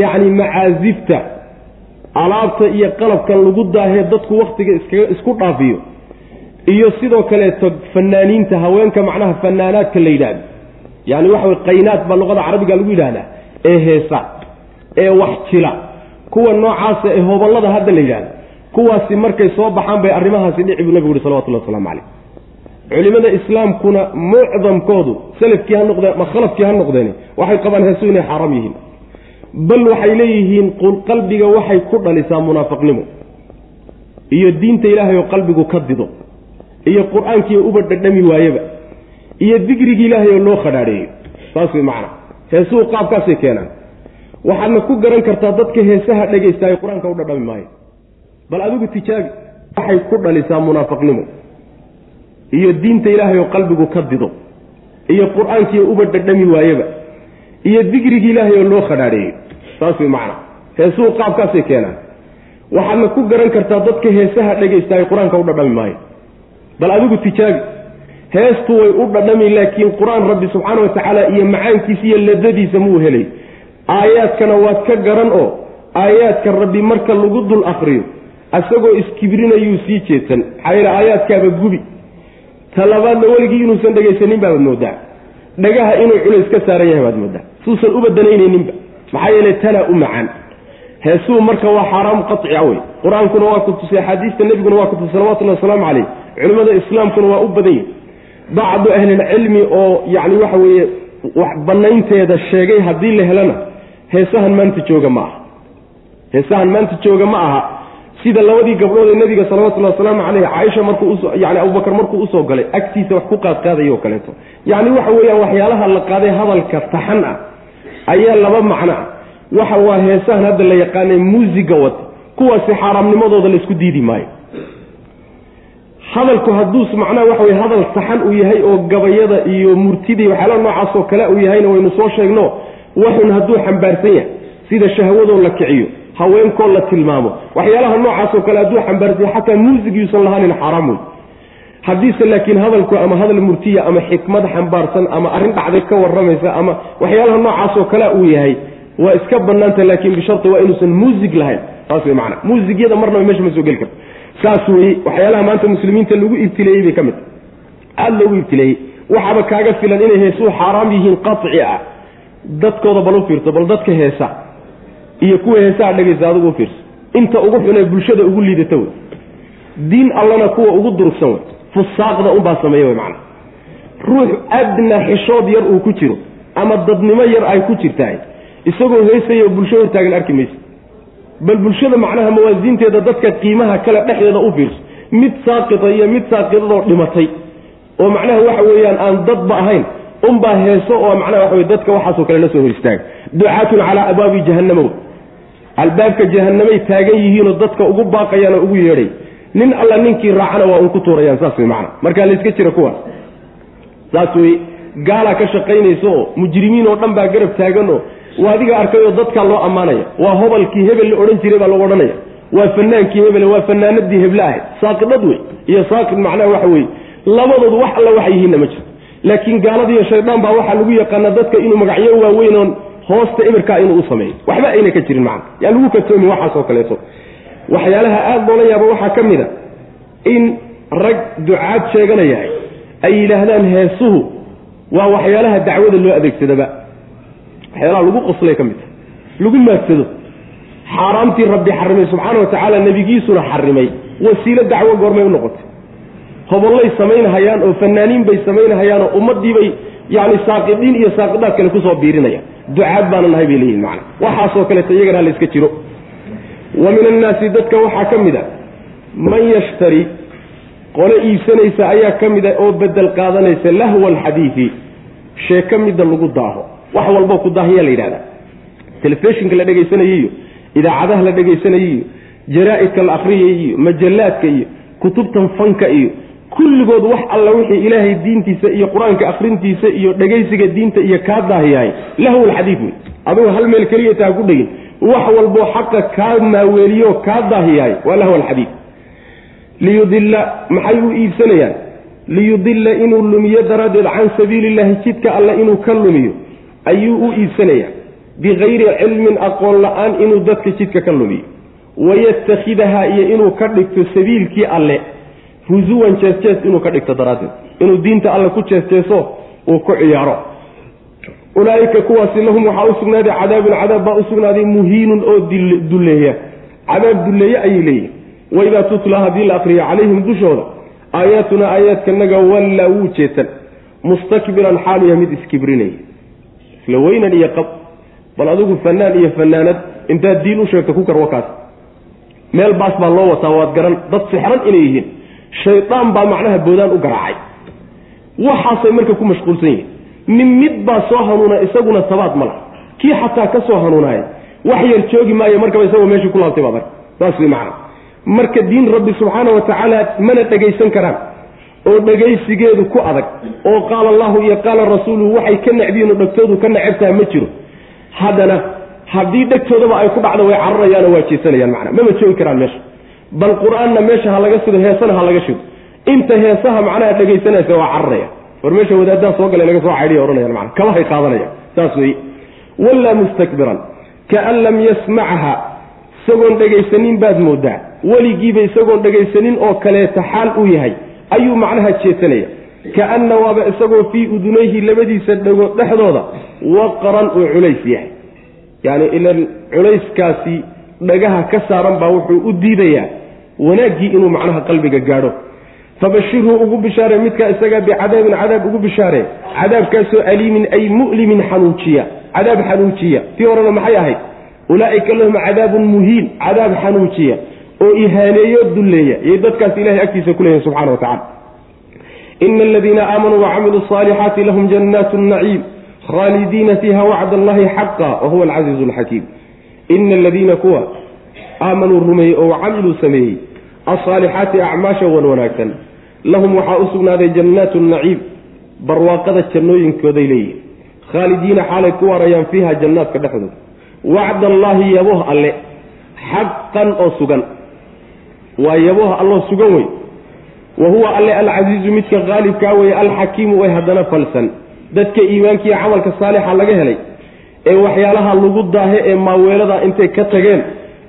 yacni macaasifta alaabta iyo qalabkan lagu daahee dadku wakhtiga iskaga isku dhaafiyo. Iyo sidoo kaleeto fanaaniinta haweenka macnaha fanaanaadka la yidhaahdo. Yani waxa way qaynaad baa luqada carabiga lagu yidhahdaa ee heesa ee wax jila. Kuwa noocaasa ee hoballada hadda la yidhahdo kuwaasi markay soo baxaan bay arrimahaasi dhici buu nebigu uhi salawatullah waslamu calayh culimada islaamkuna mucdamkoodu salafkii ha noqdeen ma khalafkii ha noqdeen waxay qabaan heesu inay xaaraam yihiin. Bal waxay leeyihiin qalbiga waxay ku dhalisaa munaafiqnimo iyo diinta ilaahay oo qalbigu ka dido. Iyo qur'aankii uba dhadhami waayeba iyo digrigii ilaahay oo loo khadhaadheeyo saas way macana heesuhu qaabkaasay keenaan. Waxaadna ku garan kartaa dadka heesaha dhegaystaay qur'aanka u dhadhami maayo bal adigu tijaabi waxay ku dhalisaa munaafiqnimo iyo diinta ilaahay oo qalbigu ka dido iyo qur'aankii uba dhadhami waayeba iyo digrigii ilaahay oo loo khadhaadheeyo saas way macana heesuhu qaabkaasay keenaan. Waxaadna ku garan kartaa dadka heesaha dhegaystaay qur'aanka u dhadhami maayo bal adigu tijaabi heestu way u dhadhami laakiin qur'aan rabbi subxaana wa tacaala iyo macaankiisa iyo ladadiisa muu helay. Aayaadkana waad ka garan oo aayaadka rabbi marka lagu dul akriyo isagoo iskibrinayuu sii jeedsan maxaa yeele aayaadkaaba gubi talabaadna weligii inuusan dhegaysanin baabaad moodaa. Dhagaha inuu culays ka saaran yahay baad moodaa. Suusan u badanaynayninba maxaa yeele tanaa u macaan. Heesuu marka waa xaaraam qacica wey. Qur'aankuna waa ku tusay axaadiista nebiguna waa ku tusay salawatullahi wasalaamu caleyh culimmada islaamkuna waa u badan yihi bacdu ahlilcilmi oo yacni waxa weeye wax banaynteeda sheegay haddii la helana heesahan maanta jooga ma aha. Heesahan maanta jooga ma aha sida labadii gabdhood ee nebiga salawatullahi wasalaamu caleyh caaisha markuu yani abubakar markuu u soo galay agtiisa wax ku qaadqaadayo o kaleeto. Yacni waxa weeyaan waxyaalaha la qaaday hadalka taxan ah ayaa laba macno ah. Waxa waa heesahan hadda la yaqaanay muusiga wata kuwaasi xaaraamnimadooda laysku diidi maayo. Hadalku hadduus macnaha waxa weye hadal saxan uu yahay oo gabayada iyo murtidii waxyaalaha noocaasoo kale uu yahayna waynu soo sheegno waxun hadduu xambaarsan yahay sida shahwadoo la kiciyo haweenkoo la tilmaamo. Waxyaalaha noocaasoo kale hadduu xambaarsan yahay xataa muusigiiusan lahaanin xaaraam wey haddiise laakiin hadalku ama hadal murtiya ama xikmad xambaarsan ama arrin dhacday ka warramaysa ama waxyaalaha noocaasoo kale uu yahay waa iska banaanta laakiin bishari waa inuusan muusig lahayn. Saas wey maana muusigyada marnaba meesha ma soo geli karto. Saas weye waxyaalaha maanta muslimiinta lagu ibtileeyey bay ka mid aada loogu ibtileeyey. Waxaaba kaaga filan inay heesuu xaaraam yihiin qaci ah. Dadkooda bal u fiirso bal dadka heesa iyo kuwa heesaha dhegaysa adigu u fiirso. Inta ugu xunee bulshada ugu liidata wey. Diin allana kuwa ugu durugsan wey. Fusaaqda unbaa sameeya wey macana ruux adna xishood yar uu ku jiro ama dadnimo yar ay ku jirtahay isagoo heesaya oo bulsho hortaagan arki maysa bal bulshada macnaha mawaasiinteeda dadka qiimaha kale dhexdeeda u fiirso. Mid saaqita iyo mid saaqidadoo dhimatay. Oo macnaha waxa weeyaan aan dadba ahayn unbaa heeso oo macnaha waxa wey dadka waxaasoo kale la soo hor istaaga ducaatun calaa abwaabi jahannama albaabka jahanamay taagan yihiinoo dadka ugu baaqayaan oo ugu yeedhay. Nin alla ninkii raacana waa un ku tuurayaan saas wey macana markaa layska jira kuwaas saas wey gaalaa ka shaqaynaysa oo mujrimiin oo dhan baa garab taagan oo waa adiga arkayoo dadkaa loo ammaanaya. Waa hobalkii hebel la odhan jiray baa lagu odhanaya. Waa fanaankii hebele waa fanaanadii heble ahayd. Saaqidad wey iyo saaqid macnaha waxa weye labadoodu wax alla waxay yihiinna ma jirto laakiin gaaladiiyo shaydaan baa waxaa lagu yaqaana dadka inuu magacyo waaweyn oon hoosta imirkaa inuu u sameeyo. Waxba ayna ka jirin macna yaan lagu katoomin waxaas oo kaleeto. Waxyaalaha aada loola yaaba waxaa ka mid a in rag ducaad sheeganayahay ay yidhaahdaan heesuhu waa waxyaalaha dacwada loo adeegsadaba. Waxyaalaha lagu qoslay ka mid tahay lagu maadsado. Xaaraamtii rabbi xarimay subxaana wa tacaala nebigiisuna xarimay. Wasiilo dacwo goormay u noqotay hobollay samaynhayaan oo fanaaniin bay samaynhayaan oo ummaddii bay yani saaqidiin iyo saaqidaad kale ku soo biirinayaan. Ducaad baana nahay bay leeyihiin macana waxaasoo kaleeto iyagana hala iska jiro. Wa min annaasi dadka waxaa ka mid a man yashtari qole iibsanaysa ayaa ka mid a oo bedel qaadanaysa lahwa alxadiidi sheeko midda lagu daaho. Wax walbo ku daahiyaa la yidhahdaa telefishinka la dhegaysanayay iyo idaacadaha la dhegaysanayay iyo jaraa-idka la akhriyay iyo majallaadka iyo kutubtan fanka iyo kulligood wax alla wixii ilaahay diintiisa iyo qur'aanka akhrintiisa iyo dhegaysiga diinta iyo kaa daahiyahay lahw alxadiid wey adugu hal meel keliya taa ku dhegin wax walboo xaqa kaa maaweeliyo kaa daahiyahay waa lahw alxadiid liyudilla maxay u iibsanayaan? Liyudilla inuu lumiyo daraaddeed can sabiili illaahi jidka alle inuu ka lumiyo ayuu u iibsanayaa bikayri cilmin aqoon la'aan inuu dadka jidka ka lumiyo. Wayatakhidahaa iyo inuu ka dhigto sabiilkii alle husuwan jees-jees inuu ka dhigto daraaddeed. Inuu diinta alle ku jees-jeeso uu ku ciyaaro. Ulaaika kuwaasi lahum waxaa u sugnaaday cadaabun cadaab baa u sugnaaday muhiinun oo dulleeya. Cadaab dulleeye ayay leeyihiin waidaa tutla haddii la akriyo calayhim dushooda aayaatuna aayaadkanaga wallaa wuu jeetan mustakbiran xaaluya mid iskibrinaya isla weynan iyo qab bal adigu fanaan iyo fanaanad intaad diin u sheegto ku kar wakaas. Meel baas baa loo wataa waad garan dad sixran inay yihiin shaydaan baa macnaha boodaan u garaacay. Waxaasay marka ku mashquulsan yihiin nin mid baa soo hanuuna isaguna tabaad ma lah kii xataa ka soo hanuunaaya wax yar joogi maayo markaba isagoo meeshii ku laabtay baad ark saas way macna marka diin rabbi subxaana wa tacaala mana dhegaysan karaan. Oo dhegaysigeedu ku adag. Oo qaala allahu iyo qaala rasuuluhu waxay ka necbiyiin dhegtoodu ka necabtaha ma jiro. Haddana haddii dhegtoodaba ay ku dhacdo way cararayaanoo waa jeesanayaan macna mama joogi karaan meesha bal qur'aanna meesha ha laga sido heesana ha laga shido. Inta heesaha macnaha dhegaysanaysa waa cararaya war meesha wadaaddaa soo gala laga soo caydhiya ohanayaan mana kabahay qaadanaya. Saas weeye. Wallaa mustakbiran. Kaan lam yasmacha isagoon dhegaysanin baad moodaa. Weligiiba isagoon dhegaysanin oo kaleeta xaal u yahay ayuu macnaha jeesanaya. Kaanna waaba isagoo fii udunayhi labadiisa dhagood dhexdooda waqran uu culays yahay. Yacni ilan culayskaasi dhagaha ka saaran baa wuxuu u diidayaa wanaaggii inuu macnaha qalbiga gaadho. Fabashirhu ugu bishaare midka isaga bicadaabin cadaab ugu bishaare. Cadaabkaasoo aliimin ay mu'limin xanuujiya cadaab xanuujiya tii horena maxay ahayd? Ulaa'ika lahum cadaabun muhiin. Cadaab xanuujiya oo ihaaneeyo dulleeya. Yay dadkaas ilahay agtiisa ku leeyihiin subxana wa tacala ina aladiina aamanuu wacamiluu asaalixaati lahum jannaatu naciim. Khaalidiina fiiha wacd allahi xaqa wa huwa alcasiizu alxakiim ina aladiina kuwa aamanuu rumeeyey oo wacamiluu sameeyey. Alsaalixaati acmaasha wan wanaagsan. Lahum waxaa u sugnaaday jannaatu naciim. Barwaaqada jannooyinkooday leeyihiin khaalidiina xaalay ku waarayaan fiiha jannaadka dhexdooda wacd allaahi yaboh alle. Xaqan oo sugan. Waa yaboh alloo sugan wey. Wa huwa alle alcasiizu midka qaalibkaa weye alxakiimu way haddana falsan. Dadka iimaankiiyo camalka saalixa laga helay ee waxyaalaha lagu daahe ee maaweelada intay ka tageen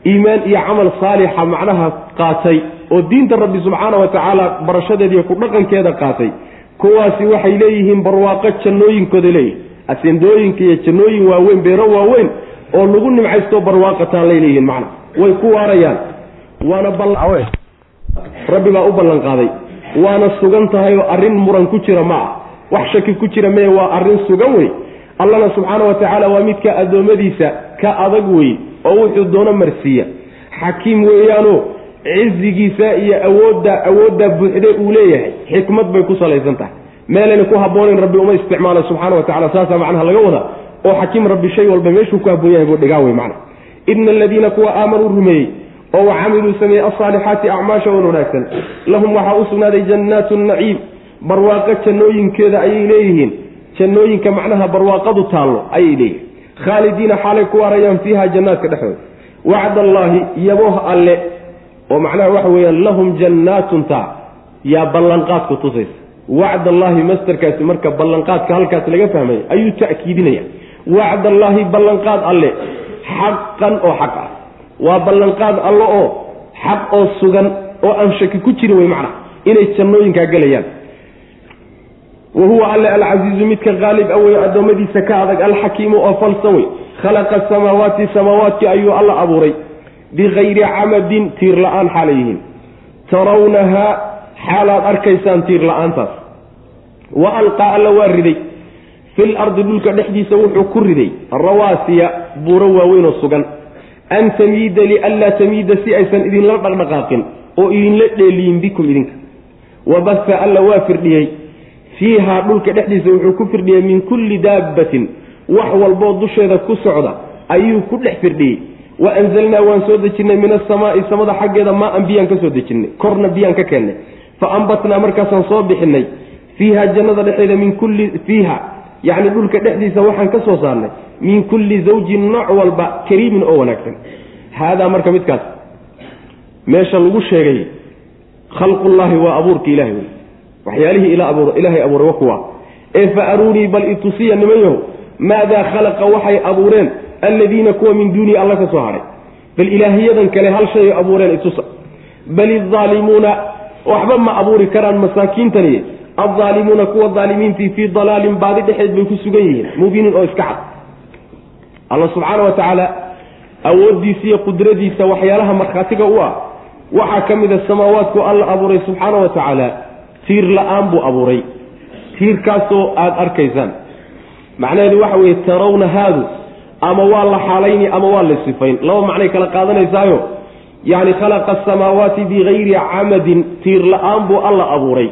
iimaan iyo camal saalixa macnaha qaatay oo diinta rabbi subxaana wa tacaala barashadeediiyo ku dhaqankeeda qaatay. Kuwaasi waxay leeyihiin barwaaqo jannooyinkooda leeyihiin asendooyinka iyo jannooyin waaweyn beero waaweyn oo lagu nimcaysto barwaaqataan lay leeyihiin macna. Way ku waarayaan. Waana rabbi baa u ballan qaaday. Waana sugan tahay oo arrin muran ku jira ma ah wax shaki ku jira mee waa arrin sugan wey. Allana subxaana wa tacaala waa midka addoommadiisa ka adag wey oo wuxuu doono marsiiya. Xakiim weeyaano cizigiisa iyo awoodda awoodda buuxde uu leeyahay. Xikmad bay ku salaysan tahay. Meelayna ku habboonayn rabbi uma isticmaala subxaana wa tacala saasaa macnaha laga wadaa. Oo xakiim rabbi shay walba meeshuu ku habboon yahay buu dhigaa wey macna ina aladiina kuwa aamanuu rumeeyey oo camiluu sameeyey alsaalixaati acmaasha wan wanaagsan. Lahum waxaa u sugnaaday jannaatu naciim. Barwaaqo jannooyinkeeda ayay leeyihiin. Jannooyinka macnaha barwaaqadu taallo ayay leeyihiin khaalidiina xaalay ku waarayaan fiiha jannaadka dhexdooda. Wacd allaahi yabooh alle oo macnaha waxa weeyaan lahum jannaatun taa yaa ballanqaadku tusaysa. Wacd allaahi masterkaasi marka ballanqaadka halkaas laga fahmaya ayuu ta'kiidinaya. Wacd allaahi ballanqaad alle xaqan oo xaq ah. Waa ballanqaad alle oo xaq oo sugan oo aan shaki ku jirin wey macna inay jannooyinkaa gelayaan wa huwa alle alcasiizu midka qaalib a wey addoommadiisa ka adag alxakiimu oo falsan wey khalaqa asamaawaati samaawaadkii ayuu alla abuuray bikayri camadin tiir la'aan xaalay yihiin xaalaad arkaysaan tiir la'aantaas wa alqaa alla waa riday fil ardi dhulka dhexdiisa wuxuu ku riday rawaasiya buuro waaweyn oo sugan an tamiida lianlaa tamiida si aysan idinla dhaqdhaqaaqin oo idinla dheeliyin bikum idinka wabaha alla waa firdhiyey fiihaa dhulka dhexdiisa wuxuu ku firdhiyey min kulli daabbatin. Wax walboo dusheeda ku socda ayuu ku dhex firdhiyey. Wa anzalnaa waan soo dejinnay min asamaai samada xaggeeda maa-an biyaan ka soo dejinnay korna biyaan ka keennay fa ambatnaa markaasaan soo bixinay fiiha jannada dhexeeda min kulli fiiha yacni dhulka dhexdiisa waxaan ka soo saarnay min kulli zawjin nooc walba kariimin oo wanaagsan. Haadaa marka midkaas meesha lagu sheegay khalqullaahi waa abuurka ilahay wey waxyaalihii ilaahay abuuray wa kuwa. Ee fa aruunii bal itusiya nimanyaho maadaa khalaqa waxay abuureen alladiina kuwa min duunii alla ka soo hadhay bal ilaahiyadan kale hal shay abuureen itusa. Bal idaalimuuna waxba ma abuuri karaan masaakiintani. Addaalimuuna kuwa daalimiintii fii dalaalin baadi dhexeed bay ku sugan yihiin mubiinin oo iska cad. Alla subxaana wa tacaala awooddiisa iyo qudradiisa waxyaalaha markhaatiga u ah. Waxaa ka mid a samaawaadku alla abuuray subxaana wa tacaala tiir la'aan buu abuuray. Tiirkaasoo aada arkaysaan. Macnaheedu waxa weeye tarawna haadu ama waa la xaalayni ama waa la sifayn. Laba macnay kala qaadanaysaayo yacni khalaqa asamaawaati bigayri camadin tiir la'aan buu alla abuuray.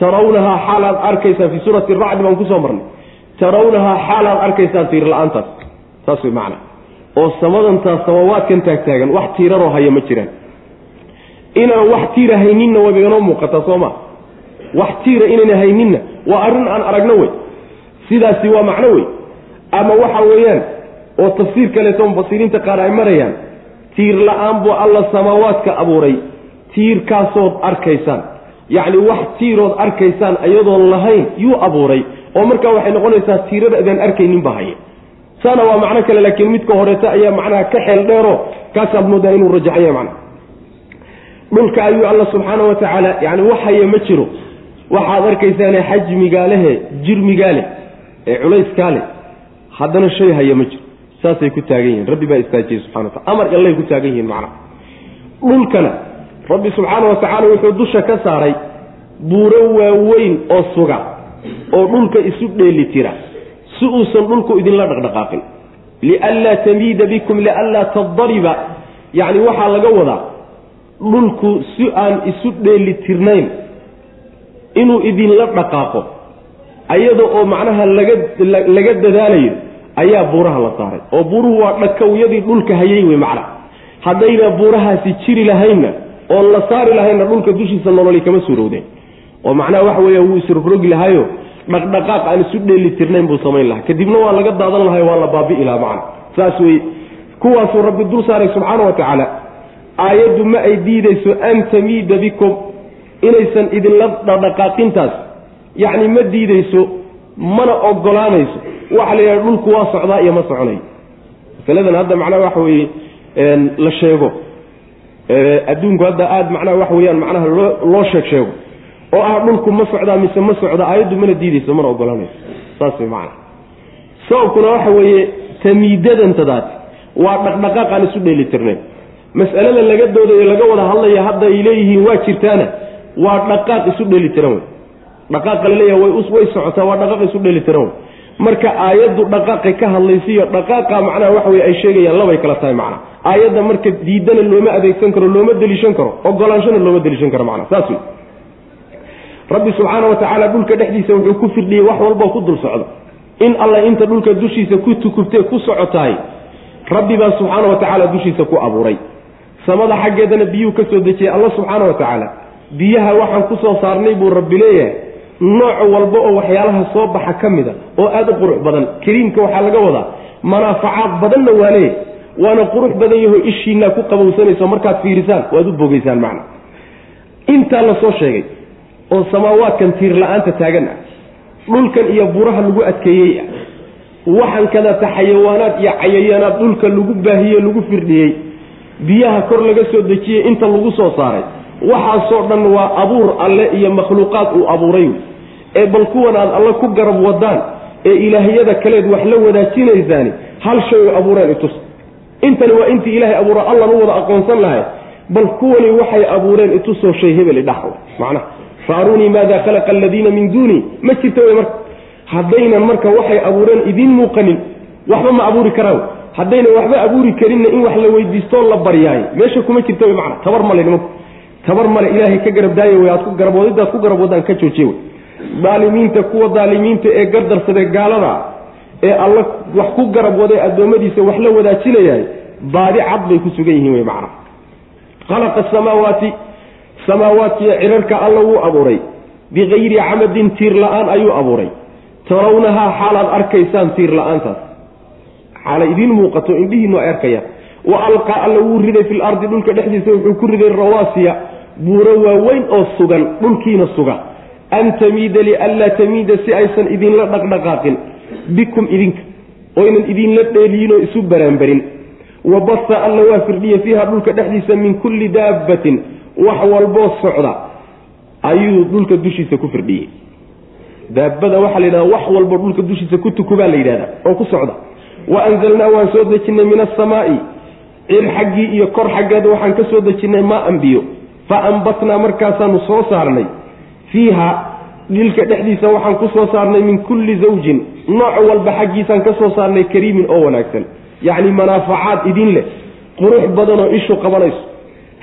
Tarawnahaa xaal aad arkaysaan fii suurati racdi baan ku soo marnay. Tarawnahaa xaal arkaysaan tiir la'aantaas. Saas way macna. Oo samadantaas samaawaadkan taagtaagan wax tiiraroo haya ma jiraan. Inaan wax tiira hayninna wayba inoo muuqataa soo ma wax tiira inayna hayninna waa arrin aan aragno wey. Sidaasi waa macno wey. Ama waxa weeyaan oo tafsiir kaleeto mufasiriinta qaar ay marayaan tiir la'aan buu alla samaawaadka abuuray tiirkaasood arkaysaan. Yacni wax tiirood arkaysaan iyadoon lahayn yuu abuuray oo markaa waxay noqonaysaa tiirada adaan arkaynin baa haya saana waa macno kale laakiin midka horeeta ayaa macnaha ka xeel dheero kaasaad moodaa inuu rajaxan yahay dhulka ayuu alla subxaana wa tacaala yani wax haya ma jiro waxaad arkaysaane xajmigaa lehe jirmigaa leh ee culayskaa leh haddana shay haya ma jiro. Saasay ku taagan yihiin. Rabbi baa istaajiyey subxana wa taala amar allay ku taagan yihiin macnaha dhulkana rabbi subxaana wa tacaala wuxuu dusha ka saaray buuro waaweyn oo suga oo dhulka isu dheeli tira si uusan dhulku idinla dhaqdhaqaaqin. Lianlaa tamiida bikum lianlaa tadariba. Yacni waxaa laga wadaa dhulku si aan isu dheeli tirnayn inuu idinla dhaqaaqo ayada oo macnaha laga laga dadaalayo ayaa buuraha la saaray. oo buuruhu waa dhakawyadii dhulka hayay wey macna. haddayna buurahaasi jiri lahaynna oon la saari lahaynna dhulka dushiisa nololi kama suurowdeen. oo macnaha waxa weeya wuu isrogrogi lahaayo dhaqdhaqaaq aan isu dheeli tirnayn buu samayn lahaa. kadibna waa laga daadan lahay waa la baabi'i lahaa macna. saas weye kuwaasuu rabbi dul saaray subxaana wa tacaala aayaddu ma ay diidayso an tamiida bikum inaysan idinla dhaqdhaqaaqintaas yacni ma diidayso mana ogolaanayso waxa la yidhaha dhulku waa socdaa iyo ma soconayo masaladan hadda macnaha waxa weeye la sheego. Adduunku hadda aada macnaha waxa weeyaan macnaha loo loo sheeg sheego oo ah dhulku ma socdaa mise ma socda aayaddu mana diidayso mana ogolaanayso saas way macana sababkuna waxa weeye tamiidadantadaati waa dhaqdhaqaaqaan isu dheeli tirnayn mas'alada laga doodayo laga wada hadlaya hadda ay leeyihiin waa jirtaana waa dhaqaaq isu dheeli tiran wey. Dhaqaaqa laleeyaha way socotaa waa dhaqaaq isu dheeli tiran wey. Marka aayaddu dhaqaaqay ka hadlaysiiyo dhaqaaqa macnaha waxa weye ay sheegayaan labay kala tahay macna. Aayadda marka diidana looma adeegsan karo looma deliishan karo ogolaanshana looma deliishan karo macna. Saas wey. Rabbi subxaana wa tacaala dhulka dhexdiisa wuxuu ku firdhiyey wax walboo ku dul socda in alla inta dhulka dushiisa ku tukubtee ku socotahay rabbi baa subxaana wa tacaala dushiisa ku abuuray. Samada xaggeedana biyuu ka soo dejiyey alla subxaana wa tacaala biyaha waxaan ku soo saarnay buu rabbi leeyahay. Nooc walba oo waxyaalaha soo baxa ka mida oo aada u qurux badan kariimka waxaa laga wadaa. Manaafacaad badanna waa leeyahy waana qurux badan yaho ishiinaa ku qabowsanayso markaad fiirisaan waad u bogaysaan macna. Intaa la soo sheegay oo samaawaadkan tiir la'aanta taagan ah dhulkan iyo buraha lagu adkeeyey ah waxan kadata xayawaanaad iyo cayayaanaad dhulka lagu baahiye lagu firdhiyey biyaha kor laga soo dejiyey inta lagu soo saaray waxaasoo dhan waa abuur alle iyo makhluuqaad uu abuuray. Ee bal kuwan aad alle ku garab wadaan ee ilaahiyada kaleed wax la wadaajinaysaani hal shay u abuureen itus intani waa intii ilaahay abuura allan u wada aqoonsan lahay bal kuwani waxay abuureen itusoo shay hebel idhax macnaha faarunii maada khalaqa aladiina min duuni. Ma jirta wey marka. Haddaynan marka waxay abuureen idiin muuqanin waxba ma abuuri karaan. Haddaynan waxba abuuri karinna in wax la weydiistoo la baryaayo meesha kuma jirta wey macna tabar male nimanku tabar male ilaahay ka garab daaya wey aad ku garabwadidaad ku garab wadaan ka joojiye wey daalimiinta kuwa daalimiinta ee gardarsadee gaalada ee alla wax ku garab waday addoommadiisa wax la wadaajinayahay baadi cad bay ku sugan yihiin wey macna. Khalaqa asamaawaati samaawaadkiiyo cirarka alla wuu abuuray. Bikayri camadin tiir la'aan ayuu abuuray. Tarawnahaa xaalaad arkaysaan tiir la'aantaas. Xaala idiin muuqato indhihiinu ay arkayaan. Wa alqaa alla wuu riday fil ardi dhulka dhexdiisa wuxuu ku riday rawaasiya buuro waaweyn oo sugan dhulkiina suga. An tamiida lianlaa tamiida si aysan idinla dhaqdhaqaaqin. Bikum idinka oo ynan idinla dheeliyin oo isu baraanbarin wa basa alla waa firdhiye fiiha dhulka dhexdiisa min kulli daabbatin wax walboo socda. Ayuu dhulka dushiisa ku firdhiyey. Daabada waxaa la yidhahda wax walbo dhulka dushiisa ku tukubaa la yidhahda oo ku socda. Wa anzalnaa waan soo dejinnay min asamaa'i cir xaggii iyo kor xaggeeda waxaan ka soo dejinnay maa anbiyo fa ambatnaa markaasaanu soo saarnay. Fiiha dhilka dhexdiisa waxaan ku soo saarnay min kulli zawjin. Nooc walba xaggiisaan ka soo saarnay kariimin oo wanaagsan. Yacni manaafacaad idin leh. Qurux badan oo ishu qabanayso.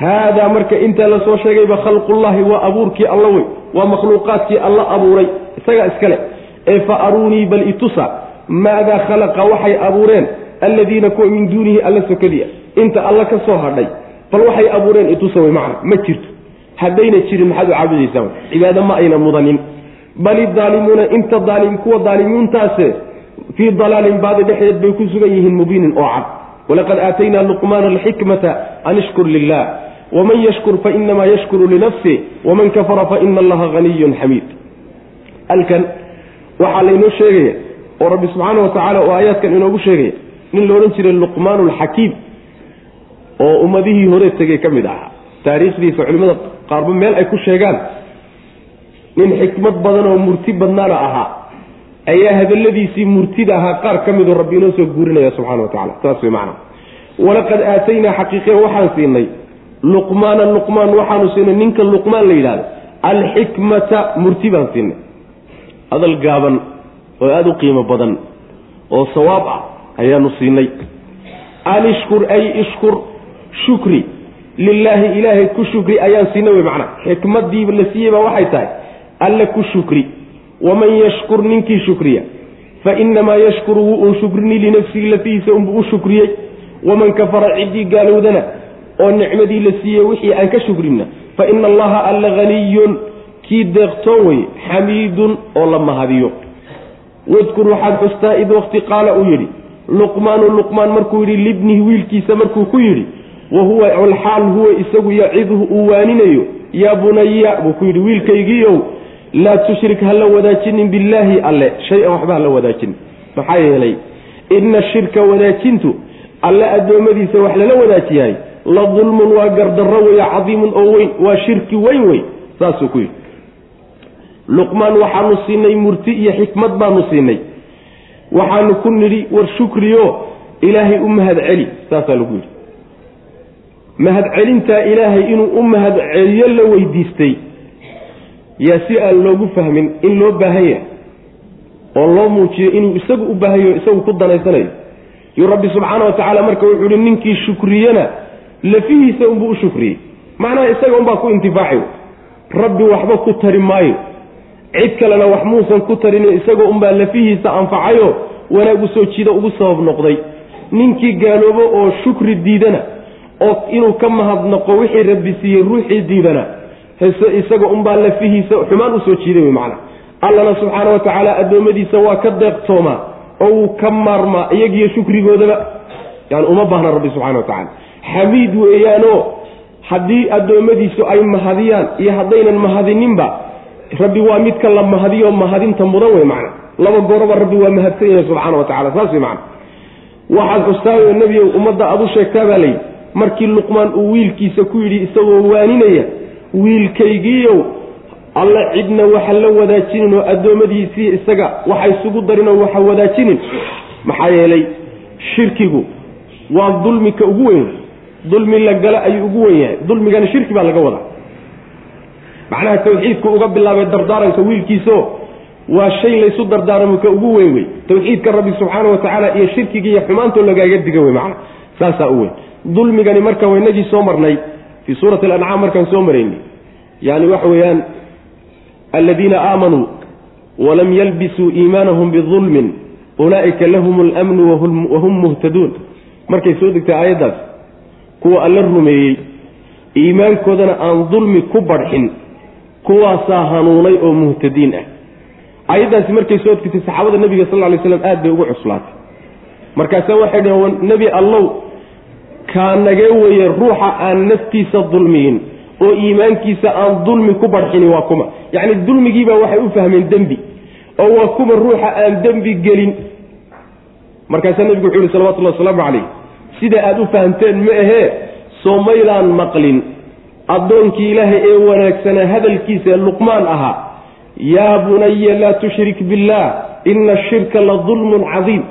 Haadaa marka intaa la soo sheegayba khalqullaahi waa abuurkii alla wey waa makhluuqaadkii alla abuuray. Isagaa iskale ee fa aruunii bal itusa. Maadaa khalaqa waxay abuureen. Alladiina kuwa min duunihi alla sokadiia inta alla ka soo hadhay bal waxay abuureen itusa wey macna ma jirto. Haddayna jirin maxaad u caabudaysaa cibaado ma ayna mudanin. Bal idaalimuuna inta daalim kuwa daalimiintaase fii dalaalin baadi dhexdeed bay ku sugan yihiin mubiinin oo cad. Walaqad aataynaa luqmaana alxikmata an ishkur lilah waman yashkur fainamaa yashkuru linafsi waman kafara faina allaha haniyun xamiid halkan waxaa laynoo sheegaya oo rabbi subxaana wa tacaala oo aayaadkan inoogu sheegaya nin la odhan jiray luqmaan alxakiim oo ummadihii hore tegey ka mid ahaa. Taariikhdiisa culimmada qaarba meel ay ku sheegaan nin xikmad badan oo murti badnaana ahaa ayaa hadalladiisii murtida ahaa qaar ka midoo rabbi inoo soo guurinaya subxana wa tacala saas way macana walaqad aataynaa xaqiiqe waxaan siinay luqmaana luqmaan waxaanu siinay ninka luqmaan la yidhahdo alxikmata murti baan siinay. Hadal gaaban oo aada u qiimo badan oo sawaab ah ayaanu siinay. An ishkur ay ishkur shukri. Lilaahi ilaahay ku shukri ayaan siinay wey macnaa xikmadii la siiyey baa waxay tahay alle ku shukri. Waman yashkur ninkii shukriya. Fa inamaa yashkuru wuu un shukrini linafsihi lafihiisa unbuu u shukriyey. Waman kafara ciddii gaalowdana oo nicmadii la siiyey wixii aan ka shukrinna fa ina allaha alla haniyun kii deeqtoon wey xamiidun oo la mahadiyo. Wadkur waxaad xustaa id waqti qaala uu yidhi luqmaanu luqmaan markuu yidhi libnihi wiilkiisa markuu ku yidhi wa huwa alxaal huwa isagu yacidhu uu waaninayo. Yaa bunaya buu ku yidhi wiilkaygiiow laa tushrik ha la wadaajinin billaahi alle shay-an waxba ha la wadaajinin maxaa yeelay ina shirka wadaajintu alle addoommadiisa wax lala wadaajiyahay la dulmun waa gardarro weya cadiimun oo weyn waa shirki weyn wey saasuu ku yidhi. Luqmaan waxaanu siinay murti iyo xikmad baanu siinay. Waxaanu ku nidhi war shukriyo ilaahay u mahad celi saasaa lagu yidhi mahadcelintaa ilaahay inuu u mahadceliyo la weydiistay. Yaa si aan loogu fahmin in loo baahan yahay oo loo muujiyo inuu isagu u baahanyaho isagu ku danaysanayo. Yuu rabbi subxaana wa tacaala marka wuxuu uhi ninkii shukriyena lafihiisa unbuu u shukriyey. Macnaha isaga unbaa ku intifaaci rabbi waxba ku tari maayo. Cid kalena wax muusan ku tarin isagoo unbaa lafihiisa anfacayo wanaag u soo jiida ugu sabab noqday. Ninkii gaaloobo oo shukri diidana oo inuu ka mahadnaqo wixii rabbi siiyey ruuxii diidana hese isaga unbaa lafihiisa xumaan u soo jiiday wey macana allana subxaana wa tacaala addoommadiisa waa ka deeqtoomaa oo wuu ka maarmaa iyagiyo shukrigoodaba. Yani uma baahna rabbi subxana wa xamiid weeyaanoo haddii addoommadiisu ay mahadiyaan iyo haddaynan mahadininba rabbi waa midka la mahadiyo mahadinta mudan wey macna laba gooroba rabbi waa mahadsan yahay subxaana wa tacala saas wey macna waxaad xustaayo nebiyow ummadda aad u sheegtaa baa layidhi markii luqmaan uu wiilkiisa ku yidhi isagoo waaninaya wiilkaygiiyow alla cidna waxa la wadaajinin oo addoommadiisii isaga waxa isugu darinoo waxa wadaajinin. Maxaa yeelay shirkigu waa dulmika ugu weyn. Dulmi la gala ayuu ugu wen yahay. Dulmigana shirki baa laga wadaa. Macnaha tawxiidku uga bilaabay dardaaranka wiilkiisao waa shay laysu dardaaramo ka ugu weyn wey tawxiidka rabbi subxaana wa iyo shirkiga iyo xumaantoo lagaaga diga wey macna saasaa u weyn dulmigani marka waynagii soo marnay fii suurati alancaam markaan soo maraynay yani waxa weeyaan aladiina aamanuu walam yalbisuu iimaanahum bidulmin ulaa'ika lahum almnu wahum muhtaduun markay soo degtay aayaddaas kuwa alla rumeeyey iimaankoodana aan dulmi ku badxin kuwaasaa hanuunay oo muhtadiin ah. Ayaddaasi markay soo degtay saxaabada nebiga sal ly slam aad bay ugu cuslaatay. Markaase waxay dhaheen nebi allow kaa nagee weye ruuxa aan naftiisa dulmiyin oo iimaankiisa aan dulmi ku barxini waa kuma. Yacni dulmigiibaa waxay u fahmeen dembi oo waa kuma ruuxa aan dembi gelin. Markaasaa nebigu wuxuu yihi salawatullahi wasalaamu calayh sida aada u fahamteen ma ahee soo maydaan maqlin. Addoonkii ilaahay ee wanaagsanaa hadalkiisa luqmaan ahaa. Yaa bunaya laa tushrik billaah ina ashirka la dulmun cadiim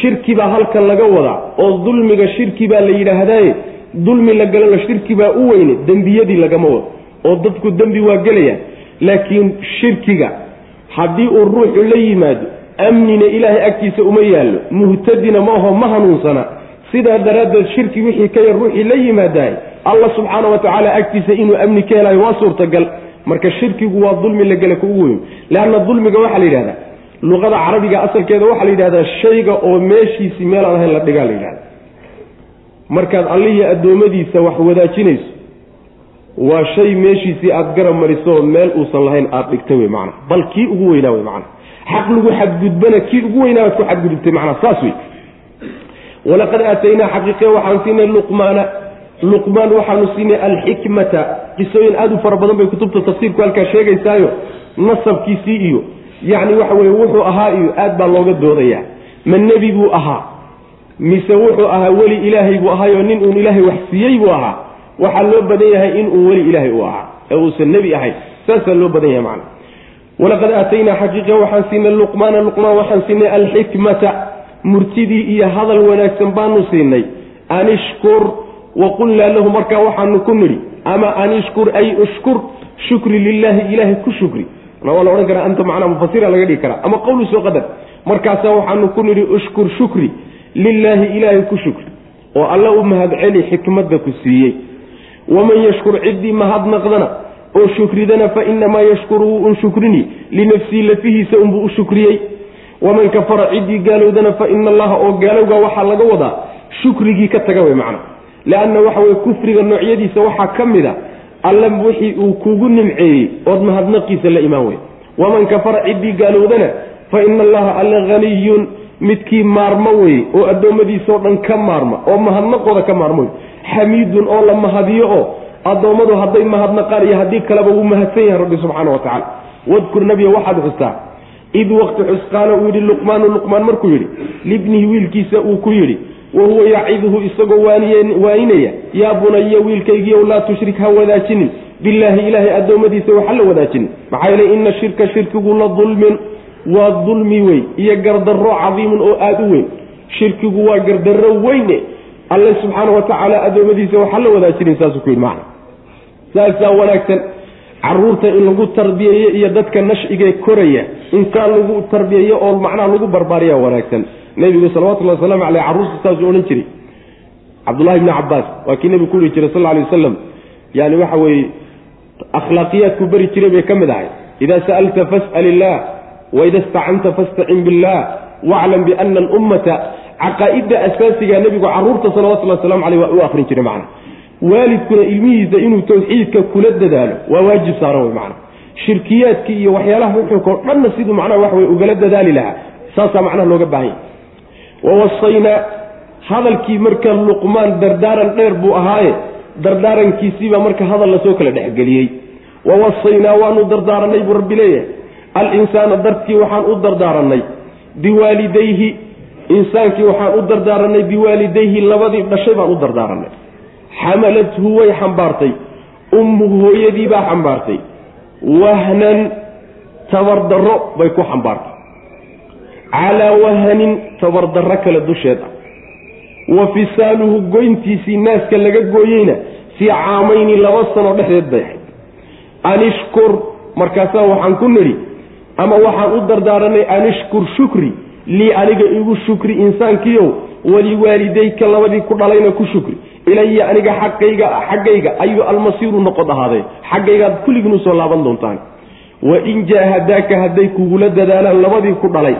shirki baa halkan laga wadaa oo dulmiga shirki baa la yidhaahdaaye dulmi la galana shirki baa u weyne dembiyadii lagama wado oo dadku dembi waa gelayaan. Laakiin shirkiga haddii uu ruuxu la yimaado amnina ilaahay agtiisa uma yaallo muhtadina ma aho ma hanuunsana. Sidaa daraaddeed shirki wixii ka yar ruuxii la yimaadaay alla subxaana wa tacaala agtiisa inuu amni ka helayo waa suurtagal. Marka shirkigu waa dulmi la gela kuugu weyn. Leanna dulmiga waxaa la yidhahdaa luqada carabiga asalkeeda waxaa la yidhahdaa shayga oo meeshiisii meel aan ahayn la dhigaa la yidhahda. Markaad allihii addoommadiisa wax wadaajinayso waa shay meeshiisii aada garab mariso meel uusan lahayn aada dhigtay wey macana bal kii ugu weynaa wey macana xaq lagu xadgudbana kii ugu weynaa baad ku xadgudubtay macnaa saas wey. Walaqad aataynaa xaqiiqe waxaan siinay luqmaana. Luqmaan waxaanu siinay alxikmata. Qisooyin aada u fara badan bay kutubta tafsiirku halkaa sheegaysaayo nasabkiisii iyo yacni waxa weye wuxuu ahaa iyo aad baa looga doodayaa. Ma nebi buu ahaa mise wuxuu ahaa weli ilaahay buu ahaayo nin uun ilaahay wax siiyey buu ahaa? Waxaa loo badan yahay inuu weli ilaahay u ahaa ee uusan nebi ahayn. Saasaa loo badan yahay macna. Walaqad aataynaa xaqiiqa waxaan siinay luqmaana luqmaan waxaan siinay alxikmata. Murtidii iyo hadal wanaagsan baanu siinay. Anishkur waqulnaa lahu markaa waxaanu ku nidhi ama anishkur ay ushkur shukri lilaahi ilaahay ku shukri waa la odhan karaa anta macnaa mufasira laga dhigi karaa ama qowlu soo qadar markaasaa waxaanu ku nidhi ushkur shukri lilaahi ilaahay ku shukri oo alla u mahadceli xikmadda ku siiyey. Waman yashkur ciddii mahadnaqdana oo shukridana fa inamaa yashkuru wuu un shukrini. Linafsii lafihiisa unbuu u shukriyey. Waman kafara ciddii gaalowdana fa ina allaha oo gaalowga waxaa laga wadaa shukrigii ka taga wey macna. Leanna waxa weye kufriga noocyadiisa waxaa ka mid a alla wixii uu kugu nimceeyey ood mahadnaqiisa la imaan wey waman kafara ciddii gaalowdana fa ina allaha alla haniyun midkii maarmo weye oo addoommadiisao dhan ka maarma oo mahadnaqooda ka maarmo xamiidun oo la mahadiyo oo addoommadu hadday mahadnaqaan iyo haddii kaleba wuu mahadsan yahay rabbi subxaana wa tacala wadkur nabiya waxaad xustaa id waqti xus qaala uu yidhi luqmaanu luqmaan markuu yidhi libnihi wiilkiisa uu ku yidhi wa huwa yaciduhu isagoo waaninaya yaa bunaya wiilkaygiiow laa tushrik ha wadaajinin. Billaahi ilaahay addoommadiisa waxa la wadaajinin. Maxaa yeele ina shirka shirkigu la dulmin. Waa dulmi wey iyo gardarro cadiimun oo aada u weyn. Shirkigu waa gardarro weyne. Alle subxaana wa tacaala addoommadiisa waxa la wadaajinin saasuu ku yidhi. Macna. Saasaa wanaagsan. Caruurta in lagu tarbiyeeyo iyo dadka nashigee koraya intaa lagu tarbiyeeyo oo macnaha lagu barbaariya wanaagsan nebigu salawatullhi wasalaamu caleyh carruurta saasuu odhan jiray. Cabdullahi bni cabaas waa kii nebigu ku dhihi jiray sal alay wasalam yani waxa weeye akhlaaqiyaadku beri jiray bay ka mid ahay. Idaa sa'alta fas'al illah waida istacanta fastacin billah waclam biana alummata caqaa'idda asaasiga nebigu carruurta salawatullahi waslamu caleyh waa u akrin jiray macna. Waalidkuna ilmihiisa inuu tawxiidka kula dadaalo waa waajib saaran wey macna. Shirkiyaadkii iyo waxyaalaha xuxunka oo dhanna siduu macnaha wax wey ugala dadaali lahaa. Saasaa macnaha looga baahan yahy wawasaynaa hadalkii marka luqmaan dardaaran dheer buu ahaaye dardaarankiisiibaa marka hadal la soo kala dhexgeliyey wawasaynaa waanu dardaaranay buu rabbi leeyahay alinsaana dartii waxaan u dardaaranay biwaalidayhi insaankii waxaan u dardaaranay biwaalidayhi labadii dhashay baan u dardaaranay xamalathu way xambaartay ummuhu hooyadii baa xambaartay wahnan tabardarro bay ku xambaartay calaa wahanin tabardarro kale dusheed ah wa fisaaluhu goyntiisii naaska laga gooyeyna fii caamayni laba sano dhexdeed bay ahayd. Anishkur markaasaa waxaan ku nidhi ama waxaan u dardaaranay anishkur shukri lii aniga igu shukri insaankiiow waliwaalidayka labadii ku dhalayna ku shukri. Ilaya aniga xaqayga xaggayga ayuu almasiiru noqod ahaadee xaggaygaad kulligiin u soo laaban doontaan. Wain jaahadaaka hadday kugula dadaalaan labadii ku dhalay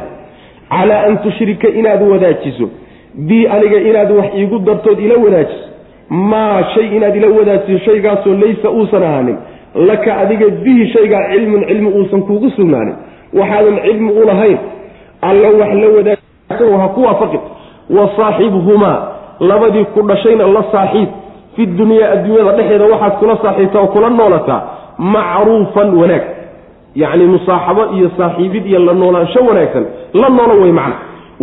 calaa an tushrika inaad wadaajiso. Bii aniga inaad wax iigu dartood ila wadaajiso. Maa shay inaad ila wadaajiso shaygaasoo laysa uusan ahaanin. Laka adiga bihi shaygaa cilmun cilmi uusan kuugu sugnaanin. Waxaadan cilmi u lahayn. Alla wax la wadaaj ha ku waafaqin. Wa saaxibhumaa labadii ku dhashayna la saaxiib. Fi dunyaa adduunyada dhexeeda waxaad kula saaxiibtaa oo kula noolataa macruufan wanaag yacni musaaxabo iyo saaxiibid iyo la noolaansho wanaagsan la noolo wey macna.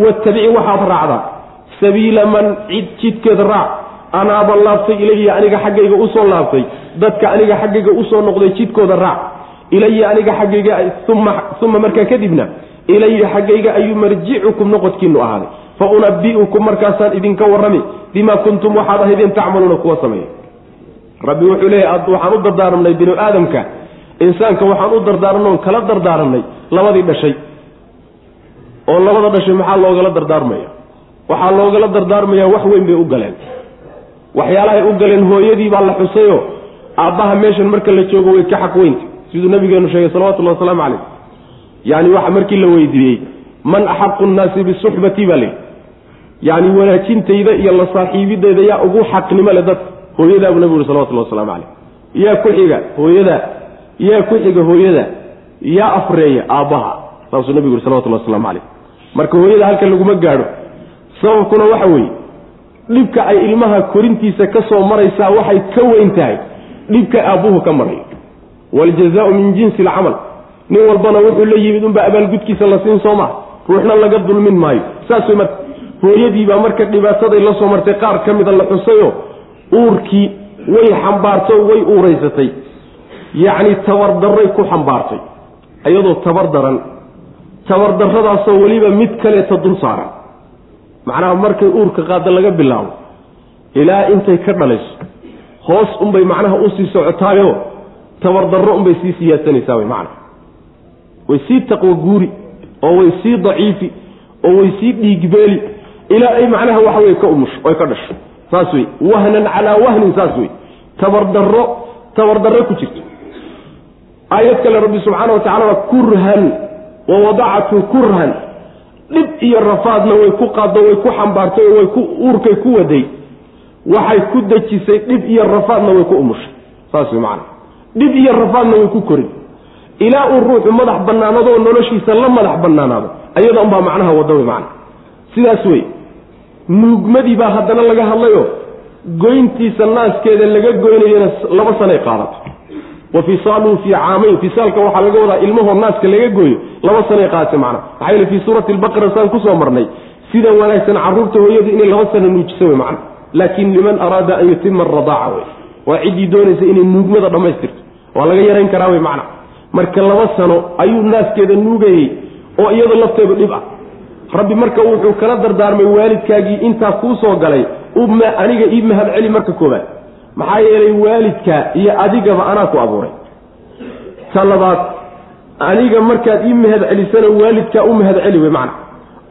Watabici waxaad raacdaa sabiila man cid jidkeed raac anaaba laabtay ilaya aniga xaggayga u soo laabtay dadka aniga xaggayga u soo noqday jidkooda raac. Ilaya aniga xaggayga uma markaa kadibna ilaya xaggayga ayuu marjicukum noqodkiinu ahaaday. Fa unabi'ukum markaasaan idinka warrami bimaa kuntum waxaad ahaydeen tacmaluuna kuwa sameeya rabbi wuxuu leeyahy waxaan u dardaaramnay binu aadamka insaanka waxaan u dardaarannoon kala dardaaranay labadii dhashay. oo labada dhashay maxaa loogala dardaarmaya? waxaa loogala dardaarmayaa wax weyn bay u galeen. waxyaalahay u galeen hooyadii baa la xusayo. aabbaha meeshan marka la joogo way ka xaq weynta siduu nabigeenu sheegay salawatullahi wasalaamu calayh. yani waxa markii la weydiiyey man axaqu nnaasi bisuxbatii baa layidhi yani wanaajintayda iyo la saaxiibidayda yaa ugu xaqnimo le dadka hooyadaa buu nabigu uri salawatullahi waslamu calayh. yaa ku xiga hooyadaa yaa ku xiga hooyada yaa afreeya aabbaha saasuu nabigu yuri salawatullahi waslamu calayh. Marka hooyada halkan laguma gaadho sababkuna waxa weeye dhibka ay ilmaha korintiisa ka soo maraysaa waxay ka weyn tahay dhibka aabbuhu ka maray. Waaljazaau min jinsi alcamal nin walbana wuxuu la yimid unbaa abaalgudkiisa la siin soo maha ruuxna laga dulmin maayo. Saas wey marka hooyadiibaa marka dhibaataday la soo martay qaar ka mida la xusayo uurkii way xambaarto way uuraysatay yacni tabardarray ku xambaartay. Iyadoo tabar daran tabardarradaasoo weliba mid kaleeta dul saaran. Macnaha markay uurka qaada laga bilaabo ilaa intay ka dhalayso hoos unbay macnaha u sii socotaayo tabardarro unbay sii siyaasanaysaa wey macnaha. Way sii taqwo guuri oo way sii daciifi oo way sii dhiigbeeli ilaa ay macnaha waxa weye ka umusho oy ka dhasho saas wey wahnan calaa wahnin saas wey tabardarro tabardarro ku jirto aayad kale rabbi subxaana wa tacala kurhan wa wadacathu kurhan. Dhib iyo rafaadna way ku qaaddo way ku xambaartay oo way ku uurkay ku waday. Waxay ku dejisay dhib iyo rafaadna way ku umushay. Saas wey macana dhib iyo rafaadna way ku korin. Ilaa uu ruuxu madax bannaanadoo noloshiisa la madax bannaanaado ayada unbaa macnaha wadda wey macana sidaas wey nuugmadii baa haddana laga hadlayo. Goyntiisa naaskeeda laga goynayana laba sanay qaadato wa fisaaluhu fii caamayn. Fisaalka waxaa laga wadaa ilmahoo naaska laga gooyo. Laba sanay qaadata macna. Maxaa yeele fii suurati albaqara saan ku soo marnay sida wanaagsan carruurta hooyadu inay laba sano nuujiso wey macna. Laakiin liman araada an yutima aradaaca wey waa ciddii doonaysa inay nuugmada dhammaystirto. Waa laga yarayn karaa wey macna. Marka laba sano ayuu naaskeeda nuugayey oo iyadoo lafteedu dhib ah. Rabbi marka wuxuu kala dardaarmay waalidkaagii intaa kuu soo galay aniga ii mahad marka koobaad maxaa yeelay waalidka iyo adigaba anaa ku abuuray. Ta labaad aniga markaad ii mahad celisana waalidkaa u mahad celi wey macna.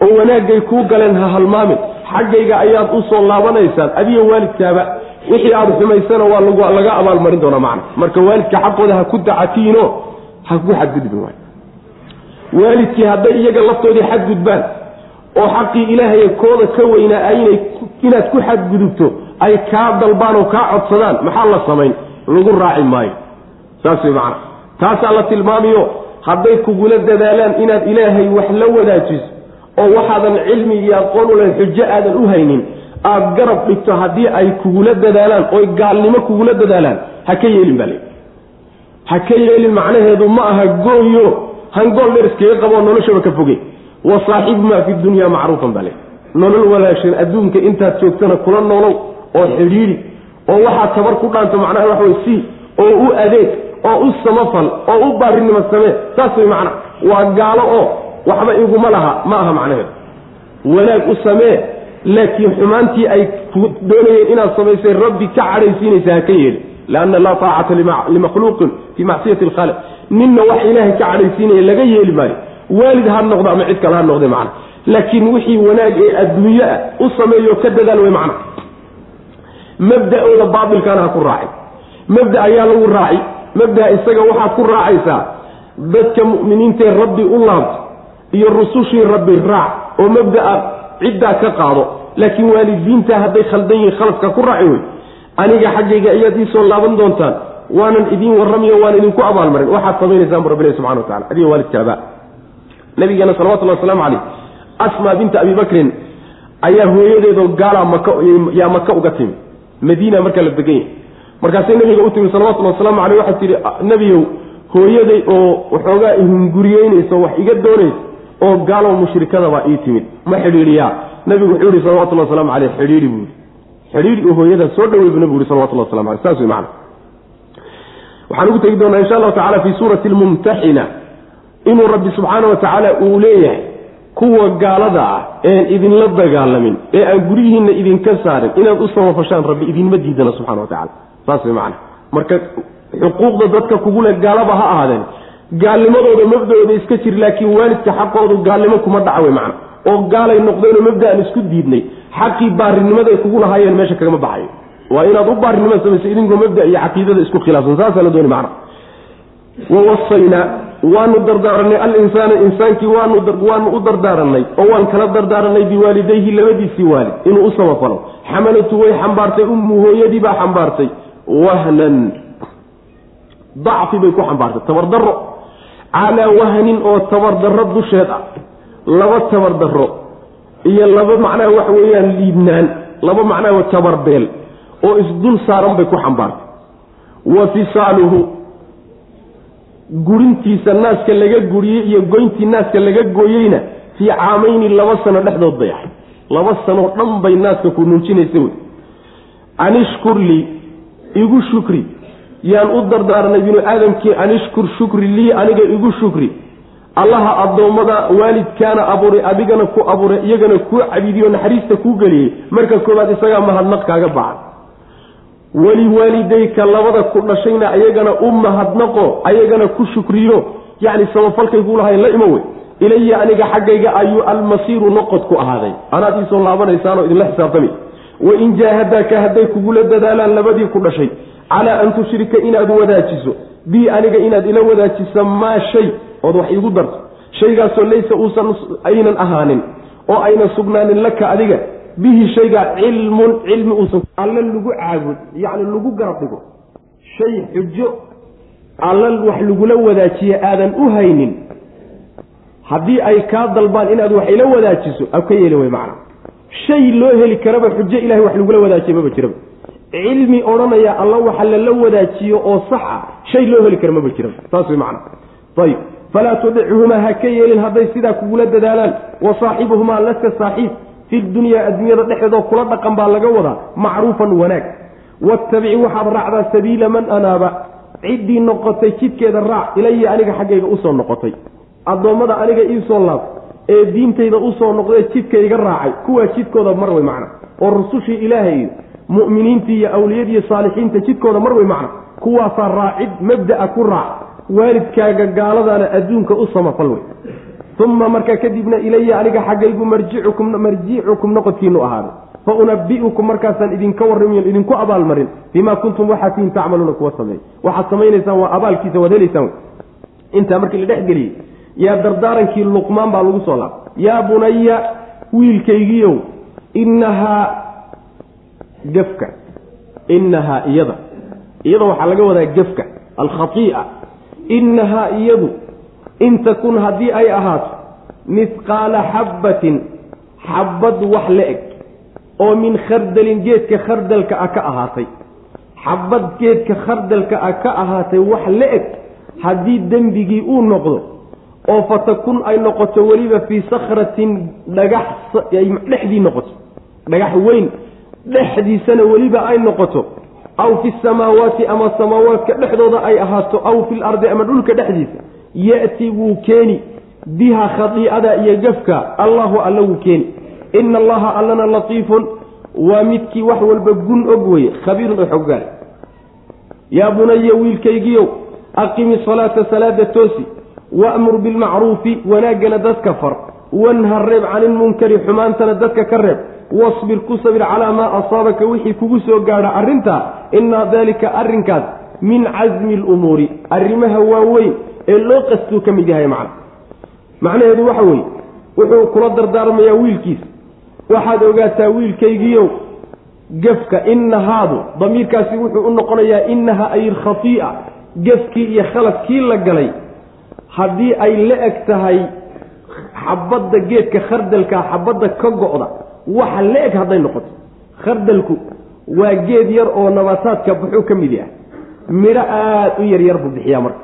Oo wanaagay kuu galeen ha halmaamin. Xaggayga ayaad u soo laabanaysaan adiga waalidkaaba wixii aada xumaysana waa laga abaalmarin doonaa macna. Marka waalidka xaqooda ha ku dacatiino ha ku xadgudbin waay waalidkii hadday iyaga laftoodii xadgudbaan oo xaqii ilaahay kooda ka weynaa aynay inaad ku xadgudubto ay kaa dalbaan oo kaa codsadaan maxaa la samayn? Lagu raaci maayo. Saas way macana taasaa la tilmaamiyo hadday kugula dadaalaan inaad ilaahay wax la wadaajiso oo waxaadan cilmi iyo aqoon u xujo aadan u haynin aad garab dhigto haddii ay kugula dadaalaan oy gaalnimo kugula dadaalaan ha ka yeelin baa le ha ka yeelin macnaheedu ma aha gooyo hangool dheer iskaga qaboo noloshaba ka foge wa saaxibumaa fi dunya macruufan baa le nolol walaashan adduunka intaad joogtana kula noolow oo xidhiidi oo waxaad tabar ku dhaanto macnaha wax way sii oo u adeeg oo u samafal oo u baarinimo samee saas way macna waa gaalo oo waxba iguma laha ma aha macnaheedu. Wanaag u samee laakiin xumaantii ay doonayeen inaad samaysay rabbi ka cadhaysiinaysa ha ka yeeli. Lianna laa taacata limakhluuqin fii macsiyati alkhaaliq. Ninna wax ilaahay ka cadhaysiinaya laga yeeli maayo. Waalid ha noqdo ama cid kale ha noqde macna. Laakiin wixii wanaag ee adduunye ah u sameeyo ka dadaal wey macna mabda-ooda baatilkaana ha ku raacin. Mabda ayaa lagu raaci. Mabdaa isaga waxaad ku raacaysaa dadka mu'miniintae rabbi u laabto iyo rusushii rabbi raac oo mabdaa ciddaa ka qaado. Laakiin waalidiinta hadday khaldan yihiin khaladka ku raaci wey aniga xaggayga ayaad ii soo laaban doontaan waanan idiin warramiyo waan idinku abaalmarin waxaad samaynaysaan bu rabbi subxana wa tacala adiga waalidkaaba nabigeena salawatullahi waslamu caleyh asmaa binta abi bakrin ayaa hooyadeedoo gaalaa maka yaa maka uga timi madiina markaa la degan yahay markaasay nabiga u timi salawatullhi wasalaamu caleyh waxaa tihi nebiyow hooyaday oo waxoogaa ihunguriyeynaysa wax iga doonaysa oo gaalow mushrikadabaa ii timid. Ma xidhiidhiyaa. Nabigu wuxuu yihi salawatullahi waslamu caleyh xidhiidhi buu yihi xidhiidhi oo hooyadaa soo dhawey buu nabigu yihi salawatullahi waslamu aleh saas wey macana waxaan ugu tegi doonaa insha allahu tacala fii suurati almumtaxina inuu rabbi subxaana wa tacaala uu leeyahay kuwa gaalada ah een idinla dagaalamin ee aan guryihiinna idinka saarin inaad u samafashaan rabbi idinma diidana subxana wa tacala saas way macana marka xuquuqda dadka kugule gaalaba ha ahaadeen. Gaalnimadooda mabdooda iska jir laakiin waalidka xaqoodu gaalnimo kuma dhaca wey macana oo gaalay noqdeenoo mabdaan isku diidnay xaqii baarinimaday kugu lahaayeen meesha kagama baxayo. Waa inaad u baarinimo samayso idinkoo mabda iyo caqiidada isku khilaafsan saasaa la dooni macna. Wawasaynaa waanu dardaaranay alinsaana insaankii waanu u dardaaranay oo waan kala dardaaranay biwaalidayhi labadiisii waalid inuu u samafalo xamalatu way xambaartay ummu hooyadii baa xambaartay. Wahnan. Dacfi bay ku xambaartay tabardaro. Calaa wahnin oo tabardaro dusheed ah. Laba tabardaro iyo laba macnaha waxa weeyaan liibnaan laba macnaha tabarbeel oo isdul saaran bay ku xambaartay. Wa fisaaluhu gurintiisa naaska laga guriyey iyo goyntii naaska laga gooyeyna fii caamayni laba sano dhexdood bay ahayd. Laba sanoo dhan bay naaska ku nuujinaysa wey. Anishkur lii igu shukri. Yaan u dardaaranay binu aadamkii anishkur shukri lii aniga igu shukri. Allaha addoommada waalidkaana abuuray adigana ku abuuray iyagana kuu cabiidiyo naxariista kuu geliyey. Marka koowaad isagaa mahadnaq kaaga bacan waliwaalidayka labada ku dhashayna ayagana u mahadnaqo ayagana ku shukriyo yacni samafalkaygu lahayn la imo wey. Ilaya aniga xaggayga ayuu almasiiru noqod ku ahaaday. Anaad iisoo laabanaysaanoo idinla xisaabtami. Wain jaahadaaka hadday kugula dadaalaan labadii ku dhashay calaa an tushrika inaad wadaajiso. Bii aniga inaad ila wadaajiso maa shay. Ood wax iigu darto. Shaygaasoo laysa uusan aynan ahaanin oo ayna sugnaanin laka adiga bihi shaygaa cilmun cilmi uusan alla lagu caabud yacni lagu garab dhigo shay xujo alla wax lagula wadaajiye aadan u haynin. Haddii ay kaa dalbaan inaad wax ila wadaajiso a ka yeeli way macna. Shay loo heli karaba xujo ilahay wax lagula wadaajiye maba jiraba. Cilmi odhanaya alla waxa lala wadaajiyo oo saxa shay loo heli kara maba jiraba. Saas way macna. Ayib falaa tudichumaa ha ka yeelin hadday sidaa kugula dadaalaan. Wa saaxibuhumaa laska saaxiib fi dunyaa adduunyada dhexeedoo kula dhaqan baa laga wadaa macruufan wanaag. Wattabici waxaad raacdaa sabiila man anaaba. Ciddii noqotay jidkeeda raac ilaya aniga xaggayga u soo noqotay. Addoommada aniga iisoo laab ee diintayda u soo noqdee jidkayga raacay kuwaa jidkooda mar wey macna. Oo rusushii ilaahay mu'miniintii iyo awliyadiiyo saalixiinta jidkooda mar wey macna. Kuwaasaa raacid mabda'a ku raac. Waalidkaaga gaaladaana adduunka u samafal wey uma markaa kadibna ilaya aniga xaggaygu marjicukum marjicukum noqodkiinu ahaaday fa unabi'ukum markaasaan idinka warramiyon idinku abaalmarin bimaa kuntum waxaa tihin tacmaluuna kuwa sameey waxaad samaynaysaan waa abaalkiisa waad helaysaan intaa markii la dhex geliyey yaa dardaarankii luqmaan baa lagu soo laabay yaa bunaya wiilkaygiiow innahaa gefka innahaa iyada iyada waxaa laga wadaa gefka alkhaii'a innahaa iyadu in takun haddii ay ahaato mihqaala xabbatin xabbad wax la eg oo min khardalin geedka khardalka ah ka ahaatay xabbad geedka khardalka ah ka ahaatay wax la eg haddii dembigii uu noqdo oo fatakun ay noqoto weliba fii sakratin dhagax dhexdii noqoto dhagax weyn dhexdiisana weliba ay noqoto aw fi samaawaati ama samaawaadka dhexdooda ay ahaato aw fi lardi ama dhulka dhexdiisa ya'ti wuu keeni. Biha khadiicada iyo gafka allahu alla wuu keeni. Ina allaha allana latiifun. Waa midkii wax walba gun og weye khabiirun oo xoggaal yaa bunaya wiilkaygiiow aqimi salaata salaada toosi. Wa'mur bilmacruufi wanaaggana dadka far. Wanha reeb cani ilmunkari xumaantana dadka ka reeb. Wasbir ku sabir calaa maa asaabaka wixii kugu soo gaadha arrintaa inaa daalika arrinkaas min casmi lumuuri arrimaha waaweyn ee loo qastuu ka mid yahay macna. Macnaheedu waxa weeye wuxuu kula dardaarmayaa wiilkiisa waxaad ogaataa wiilkaygiiow gefka innahaadu damiirkaasi wuxuu u noqonayaa innaha ay khatii'a gefkii iyo khaladkii la galay. Haddii ay la eg tahay xabadda geedka khardalkaa xabadda ka go'da waxa la eg hadday noqoto. Khardalku waa geed yar oo nabaataadka buxuu ka mid yahay. Midho aada u yaryar buu bixiyaa marka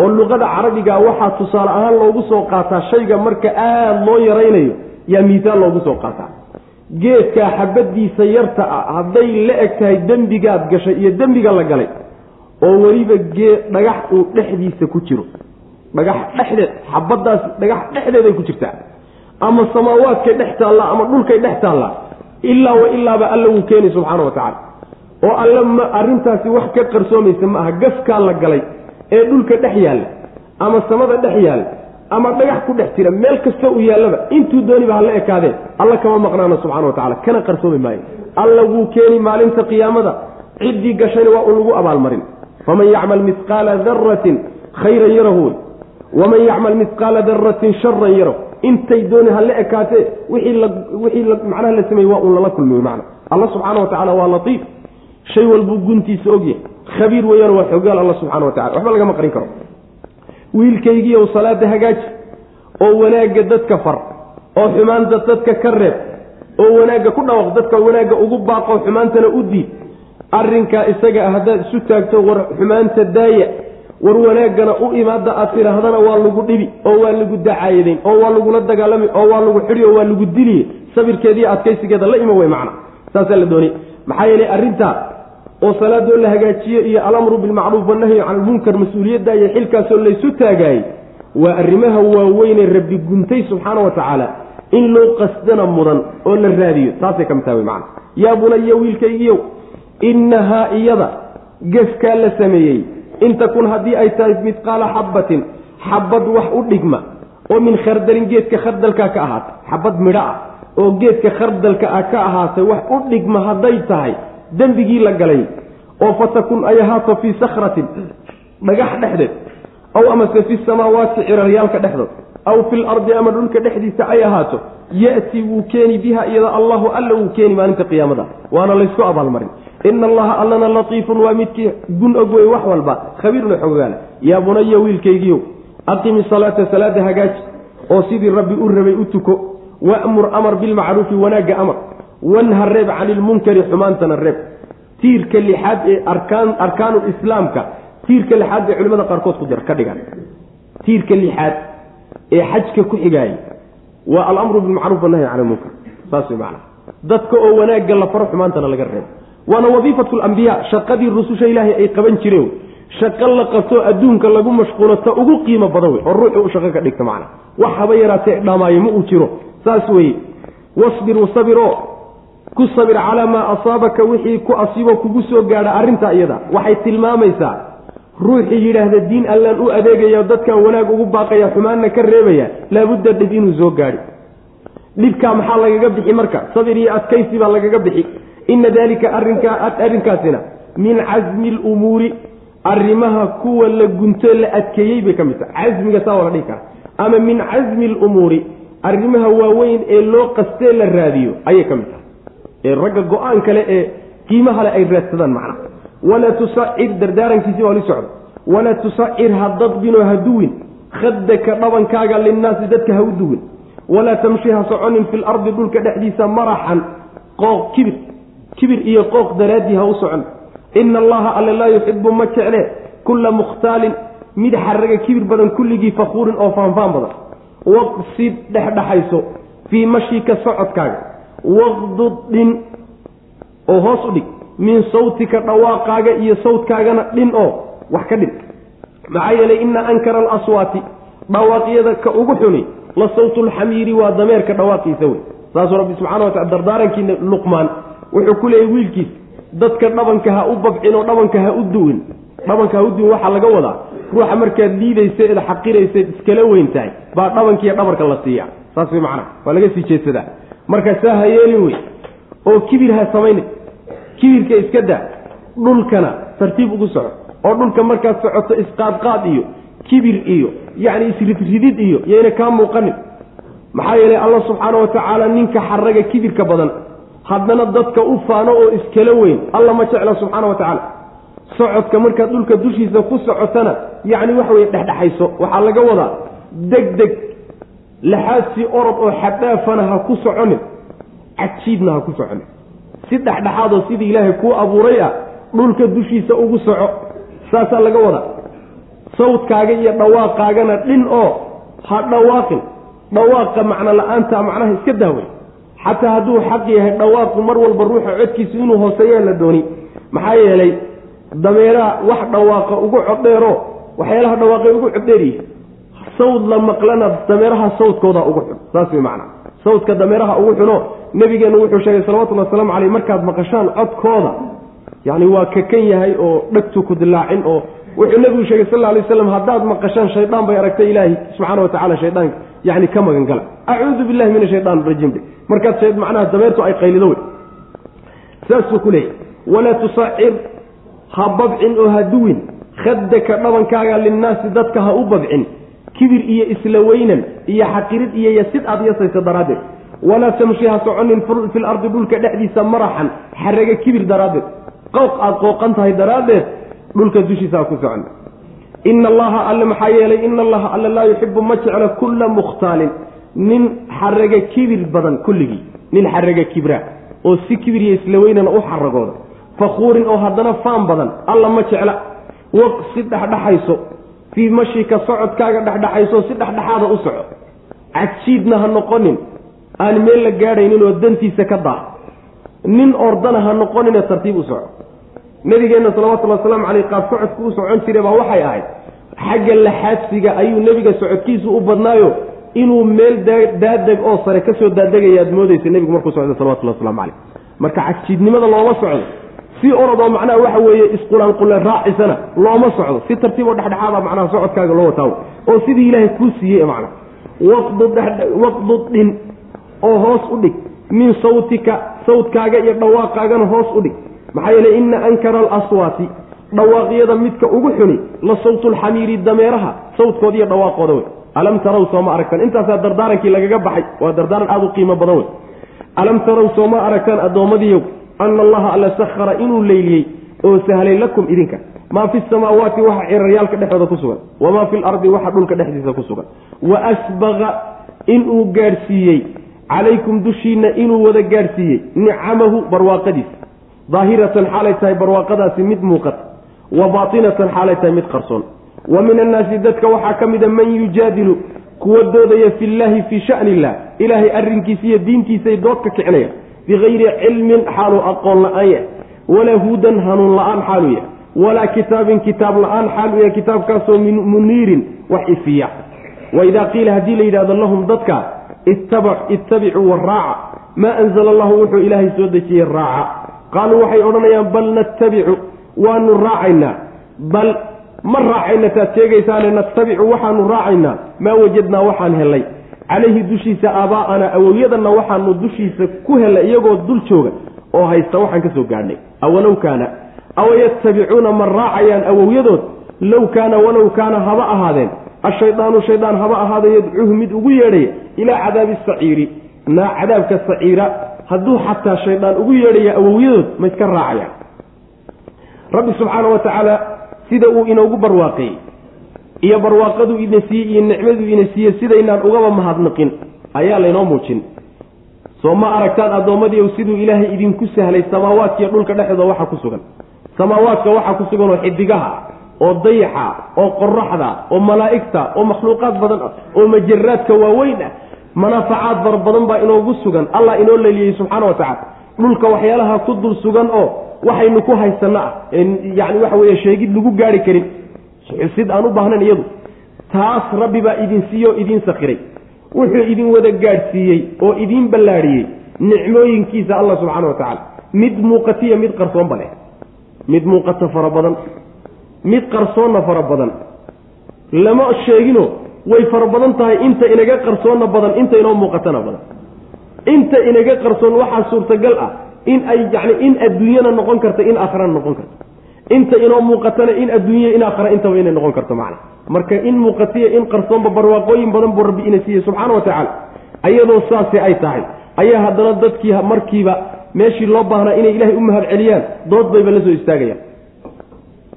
oo luqada carabiga waxaa tusaale ahaan loogu soo qaataa shayga marka aada loo yaraynayo yaa miisaal loogu soo qaataa. Geedkaa xabadiisa yarta ah hadday la eg tahay dembigaad gashay iyo dembiga la galay oo weliba geed dhagax uu dhexdiisa ku jiro. Dhagax dhexdeed xabadaas dhagax dhexdeeday ku jirtaa. Ama samaawaadkay dhex taallaa ama dhulkay dhex taallaa ilaa wa ilaaba alla wuu keeni subxaana wa tacaala. Oo alle ma arrintaasi wax ka qarsoomaysa ma aha gaskaa la galay ee dhulka dhex yaalla ama samada dhex yaalla ama dhagax ku dhex jira meel kasta uu yaallaba intuu dooniba hala ekaadee alla kama maqnaana subxana wa tacala kana qarsoomi maayo. Alla wuu keeni maalinta qiyaamada. Ciddii gashayna waa uu lagu abaalmarin. Faman yacmal mihqaala daratin khayran yarahu wey waman yacmal mihqaala daratin sharan yarahu intay dooni hala ekaatee wixii la wixii macnaha la sameeyey waa uun lala kulmi wey macna. Alla subxaana wa tacala waa latiif shay walbuu guntiisa ogyahay khabiir weeyaan waa xogaal alla subxana wa tacala waxba lagama qarin karo. Wiilkaygiiyow salaada hagaaji. Oo wanaagga dadka far. Oo xumaanta dadka ka reeb. Oo wanaagga ku dhawaq dadka wanaagga ugu baaqo xumaantana u diid. Arrinkaa isaga ah haddaad isu taagto war xumaanta daaya. War wanaaggana u imaada aad tidhaahdana waa lagu dhibi. Oo waa lagu dacaayadayn oo waa lagula dagaalami. Oo waa lagu xidhi. Oo waa lagu diliye. Sabirkeediiyo adkaysigeeda la ima wey macna. Saasaa la doonay. Maxaa yeelay arrintaa oo salaadoo la hagaajiyo iyo alamru bilmacruuf wanahyi can ilmunkar mas'uuliyadda iyo xilkaasoo laysu taagaayey waa arrimaha waaweynee rabbi guntay subxaana wa tacaala in loo qasdana mudan oo la raadiyo. Taasay ka mid taha wey macana yaa bunaya wiilkaygiyow innahaa iyada gefkaa la sameeyey. In takun haddii ay tahay midqaala xabbatin xabad wax u dhigma oo min khardalin geedka khardalkaa ka ahaatay. Xabad midho ah oo geedka khardalka ah ka ahaatay wax u dhigma hadday tahay dembigii la galay oo fatakun ay ahaato fii sakratin dhagax dhexdeed aw amase fi samaawaati ciraryaalka dhexdood aw fil ardi ama dhulka dhexdiisa ay ahaato ya'ti wuu keeni biha iyada allahu alla wuu keeni maalinta qiyaamada. Waana laysku abaalmarin. Ina allaha allana latiifun waa midkii gun og wey wax walba khabiirna xogaala yaa bunaya wiilkaygiiyow aqimi salaata salaada hagaaji oo sidii rabbi u rabay u tuko wa'mur amar bilmacruufi wanaagga amar wanha reeb cani ilmunkari xumaantana reeb. Tiirka lixaad ee arkaan arkaanu islaamka tiirka lixaad bay culimada qaarkood ku ka dhigan. Tiirka lixaad ee xajka ku xigaayay waa alamru bilmacruuf wanahyi cani ilmunkar saas way macana dadka oo wanaagga la faro xumaantana laga reebo waana wadiifatu lambiyaa shaqadii rususha ilaahay ay qaban jireen shaqo la qabtoo adduunka lagu mashquulo ta ugu qiimo badan wey oo ruuxu u shaqo ka dhigta macana wax haba yaraatee dhamaayo ma uu jiro. Saas weye wasbir wasabiro ku sabir calaa maa asaabaka wixii ku asiibo kugu soo gaadha arrintaa iyada. Waxay tilmaamaysaa ruuxii yidhaahda diin allaan u adeegaya dadkan wanaag ugu baaqaya xumaanna ka reebaya laabudda dhib inuu soo gaadhi. Dhibkaa maxaa lagaga bixi marka? Sabir iyo adkaysi baa lagaga bixi. Ina dalika arrinkaa arrinkaasina min casmi lumuuri arrimaha kuwa la gunto la adkeeyey bay ka mid tahay. Casmiga saa waa la dhihi kara ama min casmi lumuuri arrimaha waaweyn ee loo qastee la raadiyo ayay ka mid tahay ee ragga go'aan kale ee qiimaha le ay raadsadaan macna. Walaa tusacir dardaarankiisii baa li socda walaa tusacir ha dadbinoo ha duwin. Khadaka dhabankaaga linnaasi dadka ha u duwin. Walaa tamshi ha soconin fi lardi dhulka dhexdiisa maraxan. Qooq kibir. Kibir iyo qooq daraaddii ha u socon. Ina allaha alle laa yuxibu ma jecle kulla mukhtaalin mid xaraga kibir badan kulligii fakuurin oo faanfaan badan. Waqsid dhexdhexayso. Fii mashika socodkaaga waqdud dhin oo hoos u dhig. Min sawtika dhawaaqaaga iyo sawtkaagana dhin oo wax ka dhin maxaa yeelay ina ankara alaswaati dhawaaqyada ka ugu xuni la sawtulxamiiri waa dameerka dhawaaqiisa wey. Saasuu rabbi subxana wa tacala dardaarankiina luqmaan wuxuu ku leeyay wiilkiis dadka dhabanka ha u babcin oo dhabanka ha u duwin. Dhabanka ha u duwin waxaa laga wadaa ruuxa markaad liidaysa eed xaqiraysaed iskala weyn tahay baa dhabankiiyo dhabarka la siiya saas way macnaha waa laga sii jeedsadaa marka saa ha yeelin wey oo kibir ha samayna kibirka iska daa dhulkana tartiib ugu soco. Oo dhulka markaad socoto isqaadqaad iyo kibir iyo yacni isridridid iyo yayna kaa muuqanin. Maxaa yeelay allah subxaana wa tacaala ninka xaraga kibirka badan haddana dadka u faano oo iskala weyn alla ma jecla subxaana wa tacaala. Socodka markaad dhulka dushiisa ku socotana yacni waxa weye dhexdhexayso. Waxaa laga wadaa deg deg laxaadsi orod oo xadhaafana ha ku soconin cajiibna ha ku soconin si dhexdhexaadoo sidii ilaahay kuu abuuray ah dhulka dushiisa ugu soco saasaa laga wadaa sawdkaaga iyo dhawaaqaagana dhin oo ha dhawaaqin dhawaaqa macno la'aanta macnaha iska daawey xataa hadduu xaq yahay dhawaaqu mar walba ruuxa codkiisu inuu hooseeyaa la dooni maxaa yeelay dameeraha wax dhawaaqa ugu codheero waxyaalaha dhawaaqay ugu codheeryihi sawd la maqlana dameeraha sawdkooda ugu xun. Saas way macnaa. Sawdka dameeraha ugu xuno nebigeennu wuxuu sheegay salawatullhi wasalaamu caleyh markaad maqashaan codkooda yacni waa kakan yahay oo dhegtu ku dilaacin oo wuxuu nebigu sheegay sal alay waslam haddaad maqashaan shaydaan bay aragtay ilaahi subxaana watacala shaydaanka yani ka magan gala acuudu billahi min ashayaan rajiim markaad macnaha dameertu ay qaylido wey. Saasuu ku leeyahy walaa tusacir ha babcin oo ha duwin. Khadaka dhabankaaga linnaasi dadka ha u babcin kibir iyo isla weynan iyo xaqirid iyo yasid aad yasaysa daraaddeed. Walaa tamshi ha soconin fi lardi dhulka dhexdiisa maraxan xarage kibir daraaddeed. Qowq aad qooqan tahay daraaddeed dhulka dushiisa ha ku socon. Ina allaha alle maxaa yeelay ina allaha alle laa yuxibu ma jeclo kulla mukhtaalin. Nin xaraga kibir badan kulligii nin xaraga kibra oo si kibir iyo isla weynana u xaragooda fakhuurin oo haddana faan badan alla ma jecla. Waq si dhexdhexayso fii mashika socodkaaga dhexdhexayso si dhexdhexaada u soco. Cajiidna ha noqonin. Aan meel la gaadhaynin oo dantiisa ka daa. Nin ordana ha noqonine tartiib u soco. Nabigeenna salawatullhi wasalaamu caleyh qaab socodku u socon jiray baa waxay ahayd xagga laxaadsiga ayuu nebiga socodkiisu u badnaayo inuu meel daadeg oo sare ka soo daadegaya moodaysa nebigu markuu socda salawatullahi waslamu caleyh marka cajiidnimada looma socdo si orodoo macnaha waxa weeye isqulanqule raacisana looma socdo. Si tartiiboo dhexdhexaada macnaha socodkaaga loo wataawo oo sidii ilaahay kuu siiyey macna. Waqdud dhin oo hoos u dhig. Min sawtika sawdkaaga iyo dhawaaqaagana hoos u dhig. Maxaa yeeley ina ankara alaswaati dhawaaqyada midka ugu xuni la sawtulxamiiri dameeraha sawdkooda iyo dhawaaqooda wey. Alam tarow sooma aragtaan. Intaasaa dardaarankii lagaga baxay waa dardaaran aada u qiimo badan wey. Alam tarow sooma aragtaan addoommadiiyow ana allaha alla sakhara inuu leyliyey oo sahlay lakum idinka maa fi samaawaati waxa ciraryaalka dhexdooda ku sugan wamaa fi lardi waxa dhulka dhexdiisa ku sugan wa asbaqa inuu gaadhsiiyey calaykum dushiinna inuu wada gaadhsiiyey nicamahu barwaaqadiisa daahiratan xaalay tahay barwaaqadaasi mid muuqata wa baatinatan xaalay tahay mid qarsoon wa min annaasi dadka waxaa ka mida man yujaadilu kuwa doodaya fi llaahi fii shani illah ilaahay arrinkiisa iyo diintiisay dood ka kicinaya bikayri cilmin xaaluu aqoon la'aan yahay walaa hudan hanuun la'aan xaaluu yahay walaa kitaabin kitaab la'aan xaal u yahay kitaabkaasoo muniirin wax ifiya waidaa qiila haddii la yidhahdo lahum dadka ittabicuu waraaca maa anzala allahu wuxuu ilaahay soo dejiyey raaca qaaluu waxay odhanayaan bal nattabicu waanu raacaynaa bal ma raacayna taad sheegaysaane nattabicu waxaanu raacaynaa maa wajadnaa waxaan helay calayhi dushiisa aabaa'ana awowyadanna waxaanu dushiisa ku helay iyagoo dul jooga oo haysta waxaan ka soo gaadhnay awalow kaana aw yattabicuuna ma raacayaan awowyadood? Low kaana walow kaana haba ahaadeen. Ashaydaanu shaydaan haba ahaada yadcuuhu mid ugu yeedhaya ilaa cadaabi saciiri. Naa cadaabka saciira hadduu xataa shaydaan ugu yeedhaya awowyadood ma iska raacayaan. Rabbi subxaana wa tacaala sida uu inoogu barwaaqeeyey iyo barwaaqaduu ina siiyey iyo nicmaduu ina siiyey sidaynaan ugaba mahadnaqin. Ayaa laynoo muujin. Soo ma aragtaan addoommadiiw siduu ilaahay idinku sahlay samaawaadkiiyo dhulka dhexdooda waxa ku sugan. Samaawaadka waxaa ku sugan oo xidigaha oo dayaxa oo qoraxda oo malaa'igta oo makhluuqaad badan ah oo majaraadka waaweyn ah manaafacaad fara badan baa inoogu sugan. Allah inoo leliyey subxaana wa tacala dhulka waxyaalaha ku dul sugan oo waxaynu ku haysano ah. Yani waxa weeye sheegid lagu gaari karin xusid aan u baahnayn iyadu. Taas rabbi baa idin siiyo idiin sakiray wuxuu idin wada gaadhsiiyey oo idiin ballaadhiyey nicmooyinkiisa allah subxaana wa tacaala. Mid muuqatiya mid qarsoonba leh. Mid muuqata fara badan. Mid qarsoonna fara badan. Lama sheegino way fara badan tahay inta inaga qarsoonna badan inta inoo muuqatana badan. Inta inaga qarsoon waxaa suurtagal ah in ay yani in adduunyana noqon karta in aakhirana noqon karto inta inoo muuqatana in adduunya in aakhira intaba inay noqon karto macna. Marka in muuqatiya in qarsoonba barwaaqooyin badan buu rabbi ina siiyey subxaana wa tacaala. Ayadoo saasi ay tahay. Ayaa haddana dadkii markiiba meeshii loo baahnaa inay ilaahay u mahad celiyaan dood bayba la soo istaagayaan.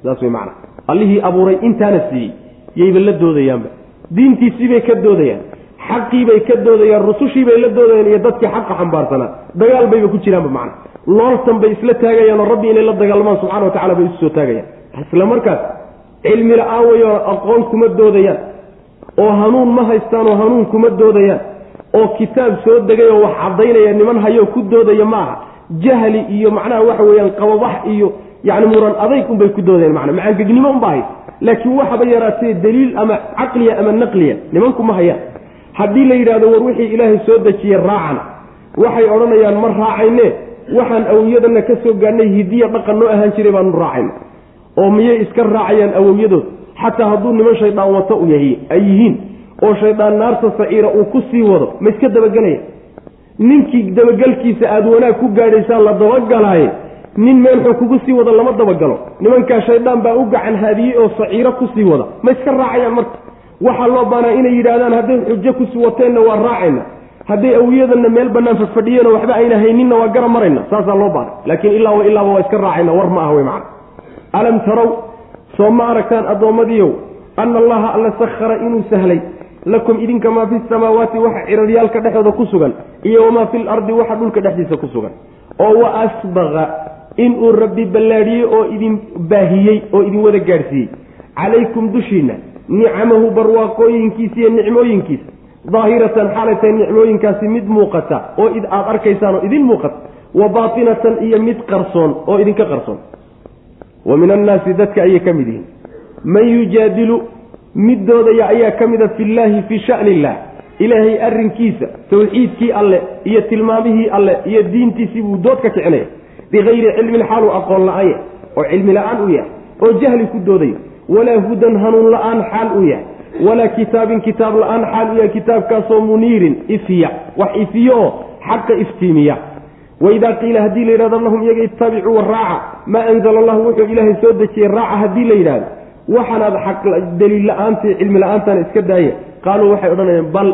Saas way macana allihii abuuray intaana siiyey yayba la doodayaanba. Diintiisiibay ka doodayaan. Xaqiibay ka doodayaan. Rusushiibay la doodayaan. Iyo dadkii xaqa xambaarsanaa. Dagaal bayba ku jiraanba macna looltan bay isla taagayaan oo rabbi inay la dagaalmaan subxana wa tacala bay isu soo taagayaan. Isla markaas cilmi la'aan aqoon kuma doodayaan oo hanuun ma haystaan oo hanuun kuma doodayaan oo kitaab soo degay oo wax caddaynaya niman hayoo ku doodaya ma aha. Jahli iyo macnaha waxa weeyaan qababax iyo yacni muran adayg unbay ku doodayaan macnaa macaangegnimo unba hays laakiin waxaba yaraatee daliil ama caqliya ama naqliya nimanku ma hayaan haddii la yidhahdo war wixii ilaahay soo dejiye raacana waxay odhanayaan ma raacayne waxaan awowyadana ka soo gaadhnay hidiya dhaqan noo ahaan jiray baanu raacayna oo miyay iska raacayaan awowyadood xataa hadduu niman shaydaan wato ay yihiin oo shaydaan naarta saciira uu ku sii wado ma iska dabagelaya ninkii dabagelkiisa aada wanaag ku gaadhaysaan la dabagalaaye? Nin meel xun kugu sii wado lama dabagalo. Nimankaa shaydaan baa u gacan haadiyey oo saciiro ku sii wada. Ma iska raacayaan marka? Waxaa loo baanaa inay yidhaahdaan hadday xujo ku sii wateenna waa raacayna hadday awiyadana meel banaan fadfadhiyeenoo waxba ayna hayninna waa gara marayna saasaa loo baana laakiin ilaa wa ilaaba waa iska raacayna war ma ah wey macana alam tarow soo ma aragtaan addoommadiiow ana allaha alla sakhara inuu sahlay lakum idinka maa fi samaawaati waxa ciraryaalka dhexdooda ku sugan iyo wamaa fi lardi waxa dhulka dhexdiisa ku sugan. Oo wa asbaqa inuu rabbi ballaadhiyey oo idin baahiyey oo idin wada gaadhsiiyey. Calaykum dushiinna nicamahu barwaaqooyinkiisa iyo nicmooyinkiisa daahiratan xaalay tahay nicmooyinkaasi mid muuqata oo id aada arkaysaan oo idin muuqata wa baatinatan iyo mid qarsoon oo idinka qarsoon. Wa min annaasi dadka ayay ka mid yihiin. Man yujaadilu mid doodaya ayaa ka mida fillaahi fii shani illah ilaahay arrinkiisa tawxiidkii alle iyo tilmaamihii alle iyo diintiisii buu dood ka kicinaya. Bikayri cilmin xaaluu aqoon la'aanya oo cilmi la'aan u yahay oo jahli ku doodayo walaa hudan hanuun la'aan xaal u yahay walaa kitaabin kitaab la'aan xaal yahay kitaabkaasoo muniirin ifiya. Wax ifiyo oo xaqa iftiimiya. Waidaa qiila haddii la yidhahdo lahum iyaga ittabicuu raaca maa anzala allahu wuxuu ilaahay soo dejiyey raaca haddii la yidhahdo. Waxaanaad xaq daliil la'aantii cilmi la'aantaana iska daaya qaaluu waxay odhanayaan bal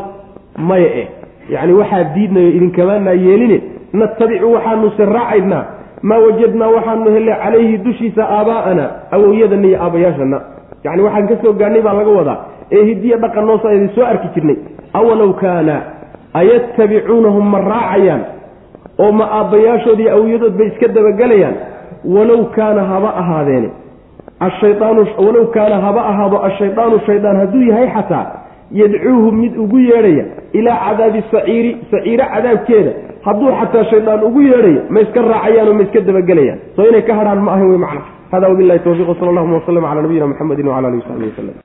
maya eh. Yacni waxaa diidnayo idinkamaanaa yeeline natabicu waxaanuse raacaynaa. Maa wajadnaa waxaanu hellay calayhi dushiisa aabaa'ana awowyadana iyo aabayaashana yacni waxaan ka soo gaadhnay baa laga wadaa ee hidiya dhaqan noosa idin soo arki jirnay. Awalow kaana ayattabicuunahum ma raacayaan oo ma aabbayaashood iyo awyadood bay iska dabagelayaan. Walow kaana haba ahaadeene ashayaanu walow kaana haba ahaado ashaydaanu shaydaan hadduu yahay xataa yadcuuhu mid ugu yeedhaya ilaa cadaabi saciiri saciiro cadaabkeeda. Hadduu xataa shaydaan ugu yeedhayo ma iska raacayaanoo ma iska dabagelayaan. Soo inay ka hadhaan ma ahayn wey macna hada wabilahi tawfiq wsala allahuma waslama cala nabiyina muxamedin wcala alihi wasaxbihi waslem